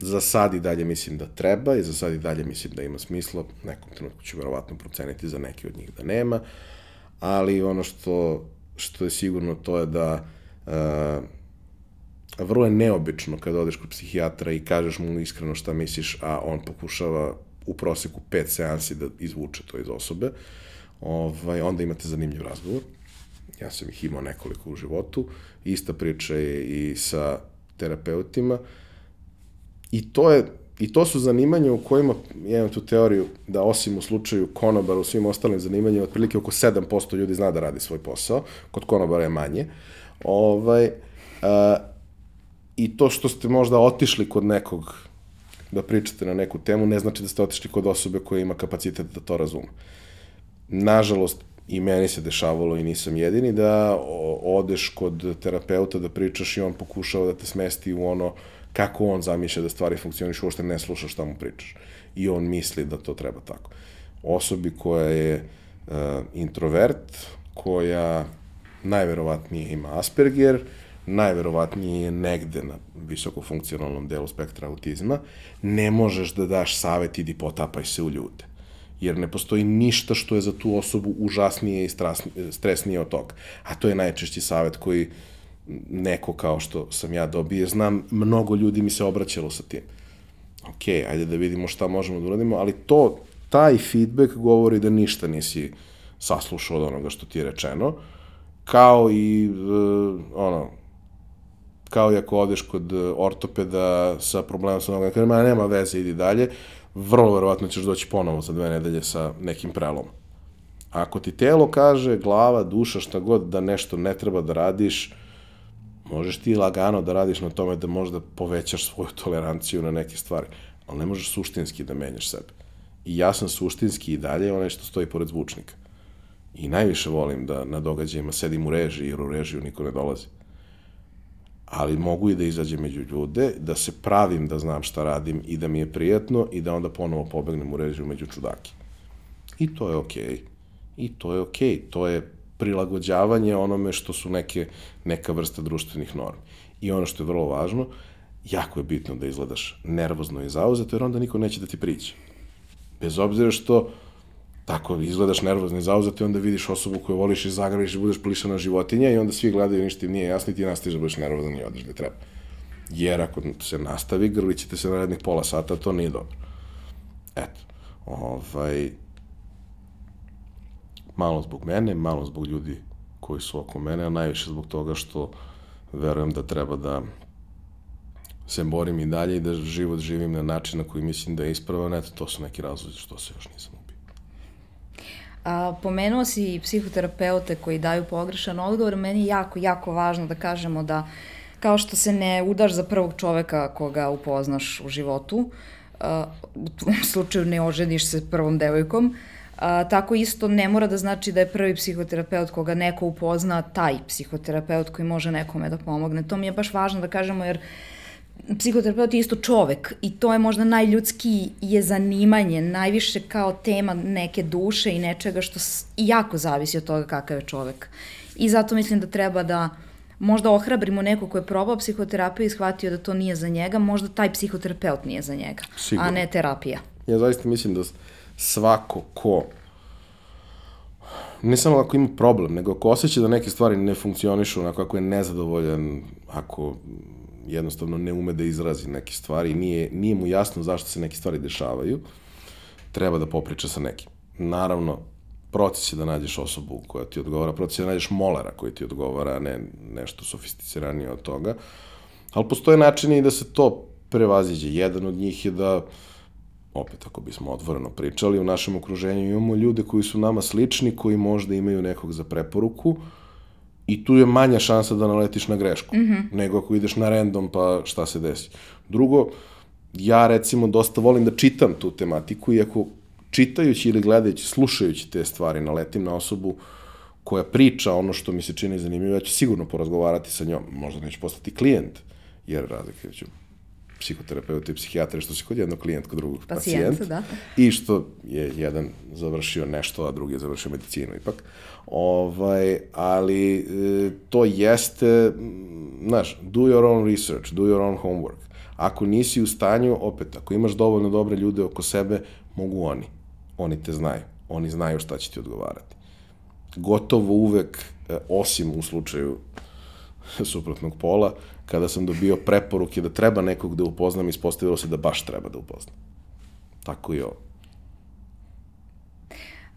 Za sad i dalje mislim da treba i za sad i dalje mislim da ima smisla. Nekom trenutku ću verovatno proceniti za neke od njih da nema. Ali ono što, što je sigurno to je da uh, vrlo je neobično kada odeš kod psihijatra i kažeš mu iskreno šta misliš, a on pokušava u proseku pet seansi da izvuče to iz osobe. Ovaj, onda imate zanimljiv razgovor. Ja sam ih imao nekoliko u životu. Ista priča je i sa terapeutima. I to je I to su zanimanja u kojima, ja imam tu teoriju da osim u slučaju konobara, u svim ostalim zanimanjima, otprilike oko 7% ljudi zna da radi svoj posao, kod konobara je manje. Ovaj, a, I to što ste možda otišli kod nekog da pričate na neku temu, ne znači da ste otišli kod osobe koja ima kapacitet da to razume nažalost, i meni se dešavalo i nisam jedini, da odeš kod terapeuta da pričaš i on pokušava da te smesti u ono kako on zamišlja da stvari funkcioniš, uopšte ne slušaš šta mu pričaš. I on misli da to treba tako. Osobi koja je uh, introvert, koja najverovatnije ima Asperger, najverovatnije je negde na visokofunkcionalnom delu spektra autizma, ne možeš da daš savet idi potapaj se u ljude jer ne postoji ništa što je za tu osobu užasnije i stresnije od toga. A to je najčešći savet koji neko kao što sam ja dobio, znam, mnogo ljudi mi se obraćalo sa tim. Ok, ajde da vidimo šta možemo da uradimo, ali to, taj feedback govori da ništa nisi saslušao od onoga što ti je rečeno, kao i, uh, ono, kao i ako odeš kod ortopeda sa problemom sa nogama, kaže, ma nema veze, idi dalje, vrlo verovatno ćeš doći ponovo za dve nedelje sa nekim prelom. Ako ti telo kaže, glava, duša, šta god, da nešto ne treba da radiš, možeš ti lagano da radiš na tome da možda povećaš svoju toleranciju na neke stvari, ali ne možeš suštinski da menjaš sebe. I ja sam suštinski i dalje onaj što stoji pored zvučnika. I najviše volim da na događajima sedim u režiji, jer u režiju niko ne dolazi ali mogu i da izađem među ljude, da se pravim da znam šta radim i da mi je prijatno i da onda ponovo pobegnem u režiju među čudaki. I to je okej. Okay. I to je okej. Okay. To je prilagođavanje onome što su neke, neka vrsta društvenih normi. I ono što je vrlo važno, jako je bitno da izgledaš nervozno i zauzeto, jer onda niko neće da ti priđe. Bez obzira što tako izgledaš nervozno i zauzet i onda vidiš osobu koju voliš i zagraviš i budeš plišana životinja i onda svi gledaju ništa im nije jasno i ti nastaviš da budeš nervozan i odeš gde treba. Jer ako se nastavi, grlit ćete se narednih pola sata, to nije dobro. Eto. Ovaj, Malo zbog mene, malo zbog ljudi koji su oko mene, a najviše zbog toga što verujem da treba da se borim i dalje i da život živim na način na koji mislim da je ispravan. Eto, to su neki razlozi što se još nisam. A, pomenuo si psihoterapeute koji daju pogrešan odgovor. Meni je jako, jako važno da kažemo da kao što se ne udaš za prvog čoveka koga upoznaš u životu, a, u tvom [laughs] slučaju ne oženiš se prvom devojkom, a, tako isto ne mora da znači da je prvi psihoterapeut koga neko upozna taj psihoterapeut koji može nekome da pomogne. To mi je baš važno da kažemo jer psihoterapeut je isto čovek i to je možda najljudski je zanimanje, najviše kao tema neke duše i nečega što jako zavisi od toga kakav je čovek. I zato mislim da treba da možda ohrabrimo neko ko je probao psihoterapiju i shvatio da to nije za njega, možda taj psihoterapeut nije za njega, Sigurno. a ne terapija. Ja zaista mislim da svako ko ne samo ako ima problem, nego ako osjeća da neke stvari ne funkcionišu onako ako je nezadovoljan, ako jednostavno ne ume da izrazi neke stvari, nije, nije mu jasno zašto se neke stvari dešavaju, treba da popriča sa nekim. Naravno, proces je da nađeš osobu koja ti odgovara, proces je da nađeš molera koji ti odgovara, ne nešto sofisticiranije od toga, ali postoje načini da se to prevaziđe. Jedan od njih je da, opet ako bismo otvoreno pričali, u našem okruženju imamo ljude koji su nama slični, koji možda imaju nekog za preporuku, I tu je manja šansa da naletiš na grešku, mm -hmm. nego ako ideš na random pa šta se desi. Drugo, ja recimo dosta volim da čitam tu tematiku i ako čitajući ili gledajući, slušajući te stvari naletim na osobu koja priča ono što mi se čini zanimljivo, ja ću sigurno porazgovarati sa njom. Možda neću postati klijent, jer razlike ću psihoterapeuta i psihijatra, što se kod jednog klijent, kod drugog pacijent, pacijent da. i što je jedan završio nešto, a drugi je završio medicinu ipak. Ovaj, ali e, to jeste, znaš, do your own research, do your own homework. Ako nisi u stanju, opet, ako imaš dovoljno dobre ljude oko sebe, mogu oni. Oni te znaju. Oni znaju šta će ti odgovarati. Gotovo uvek, e, osim u slučaju suprotnog pola, kada sam dobio preporuke da treba nekog da upoznam, ispostavilo se da baš treba da upoznam. Tako i ovo.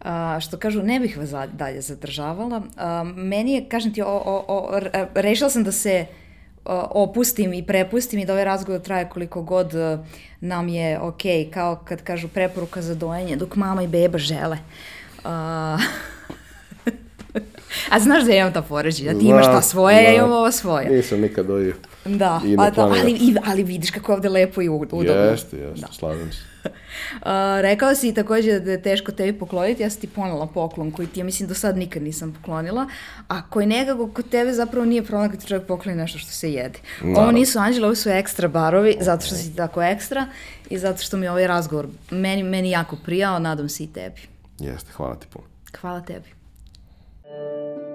A, što kažu, ne bih vas dalje zadržavala. A, meni je, kažem ti, o, o, o, rešila sam da se opustim i prepustim i da ovaj razgovor traje koliko god e, nam je ok, kao kad kažu preporuka za dojenje, dok mama i beba žele. Uh, [laughs] [laughs] A znaš da ja imam ta poređenja, ti imaš ta svoje, ja imam ovo svoje. Nisam nikad dojio. Da, pa, da ali, ali vidiš kako je ovde lepo i udobno. Jeste, jeste, da. slažem se. [laughs] Uh, rekao si takođe da je teško tebi pokloniti, ja sam ti ponela poklon koji ti ja mislim do sad nikad nisam poklonila, a koji nekako kod tebe zapravo nije problem kad ti čovjek pokloni nešto što se jede. Naravno. Ovo nisu anđele, ovo su ekstra barovi, okay. zato što si tako ekstra i zato što mi ovaj razgovor meni, meni jako prijao, nadam se i tebi. Jeste, hvala ti puno. Hvala tebi. Thank you.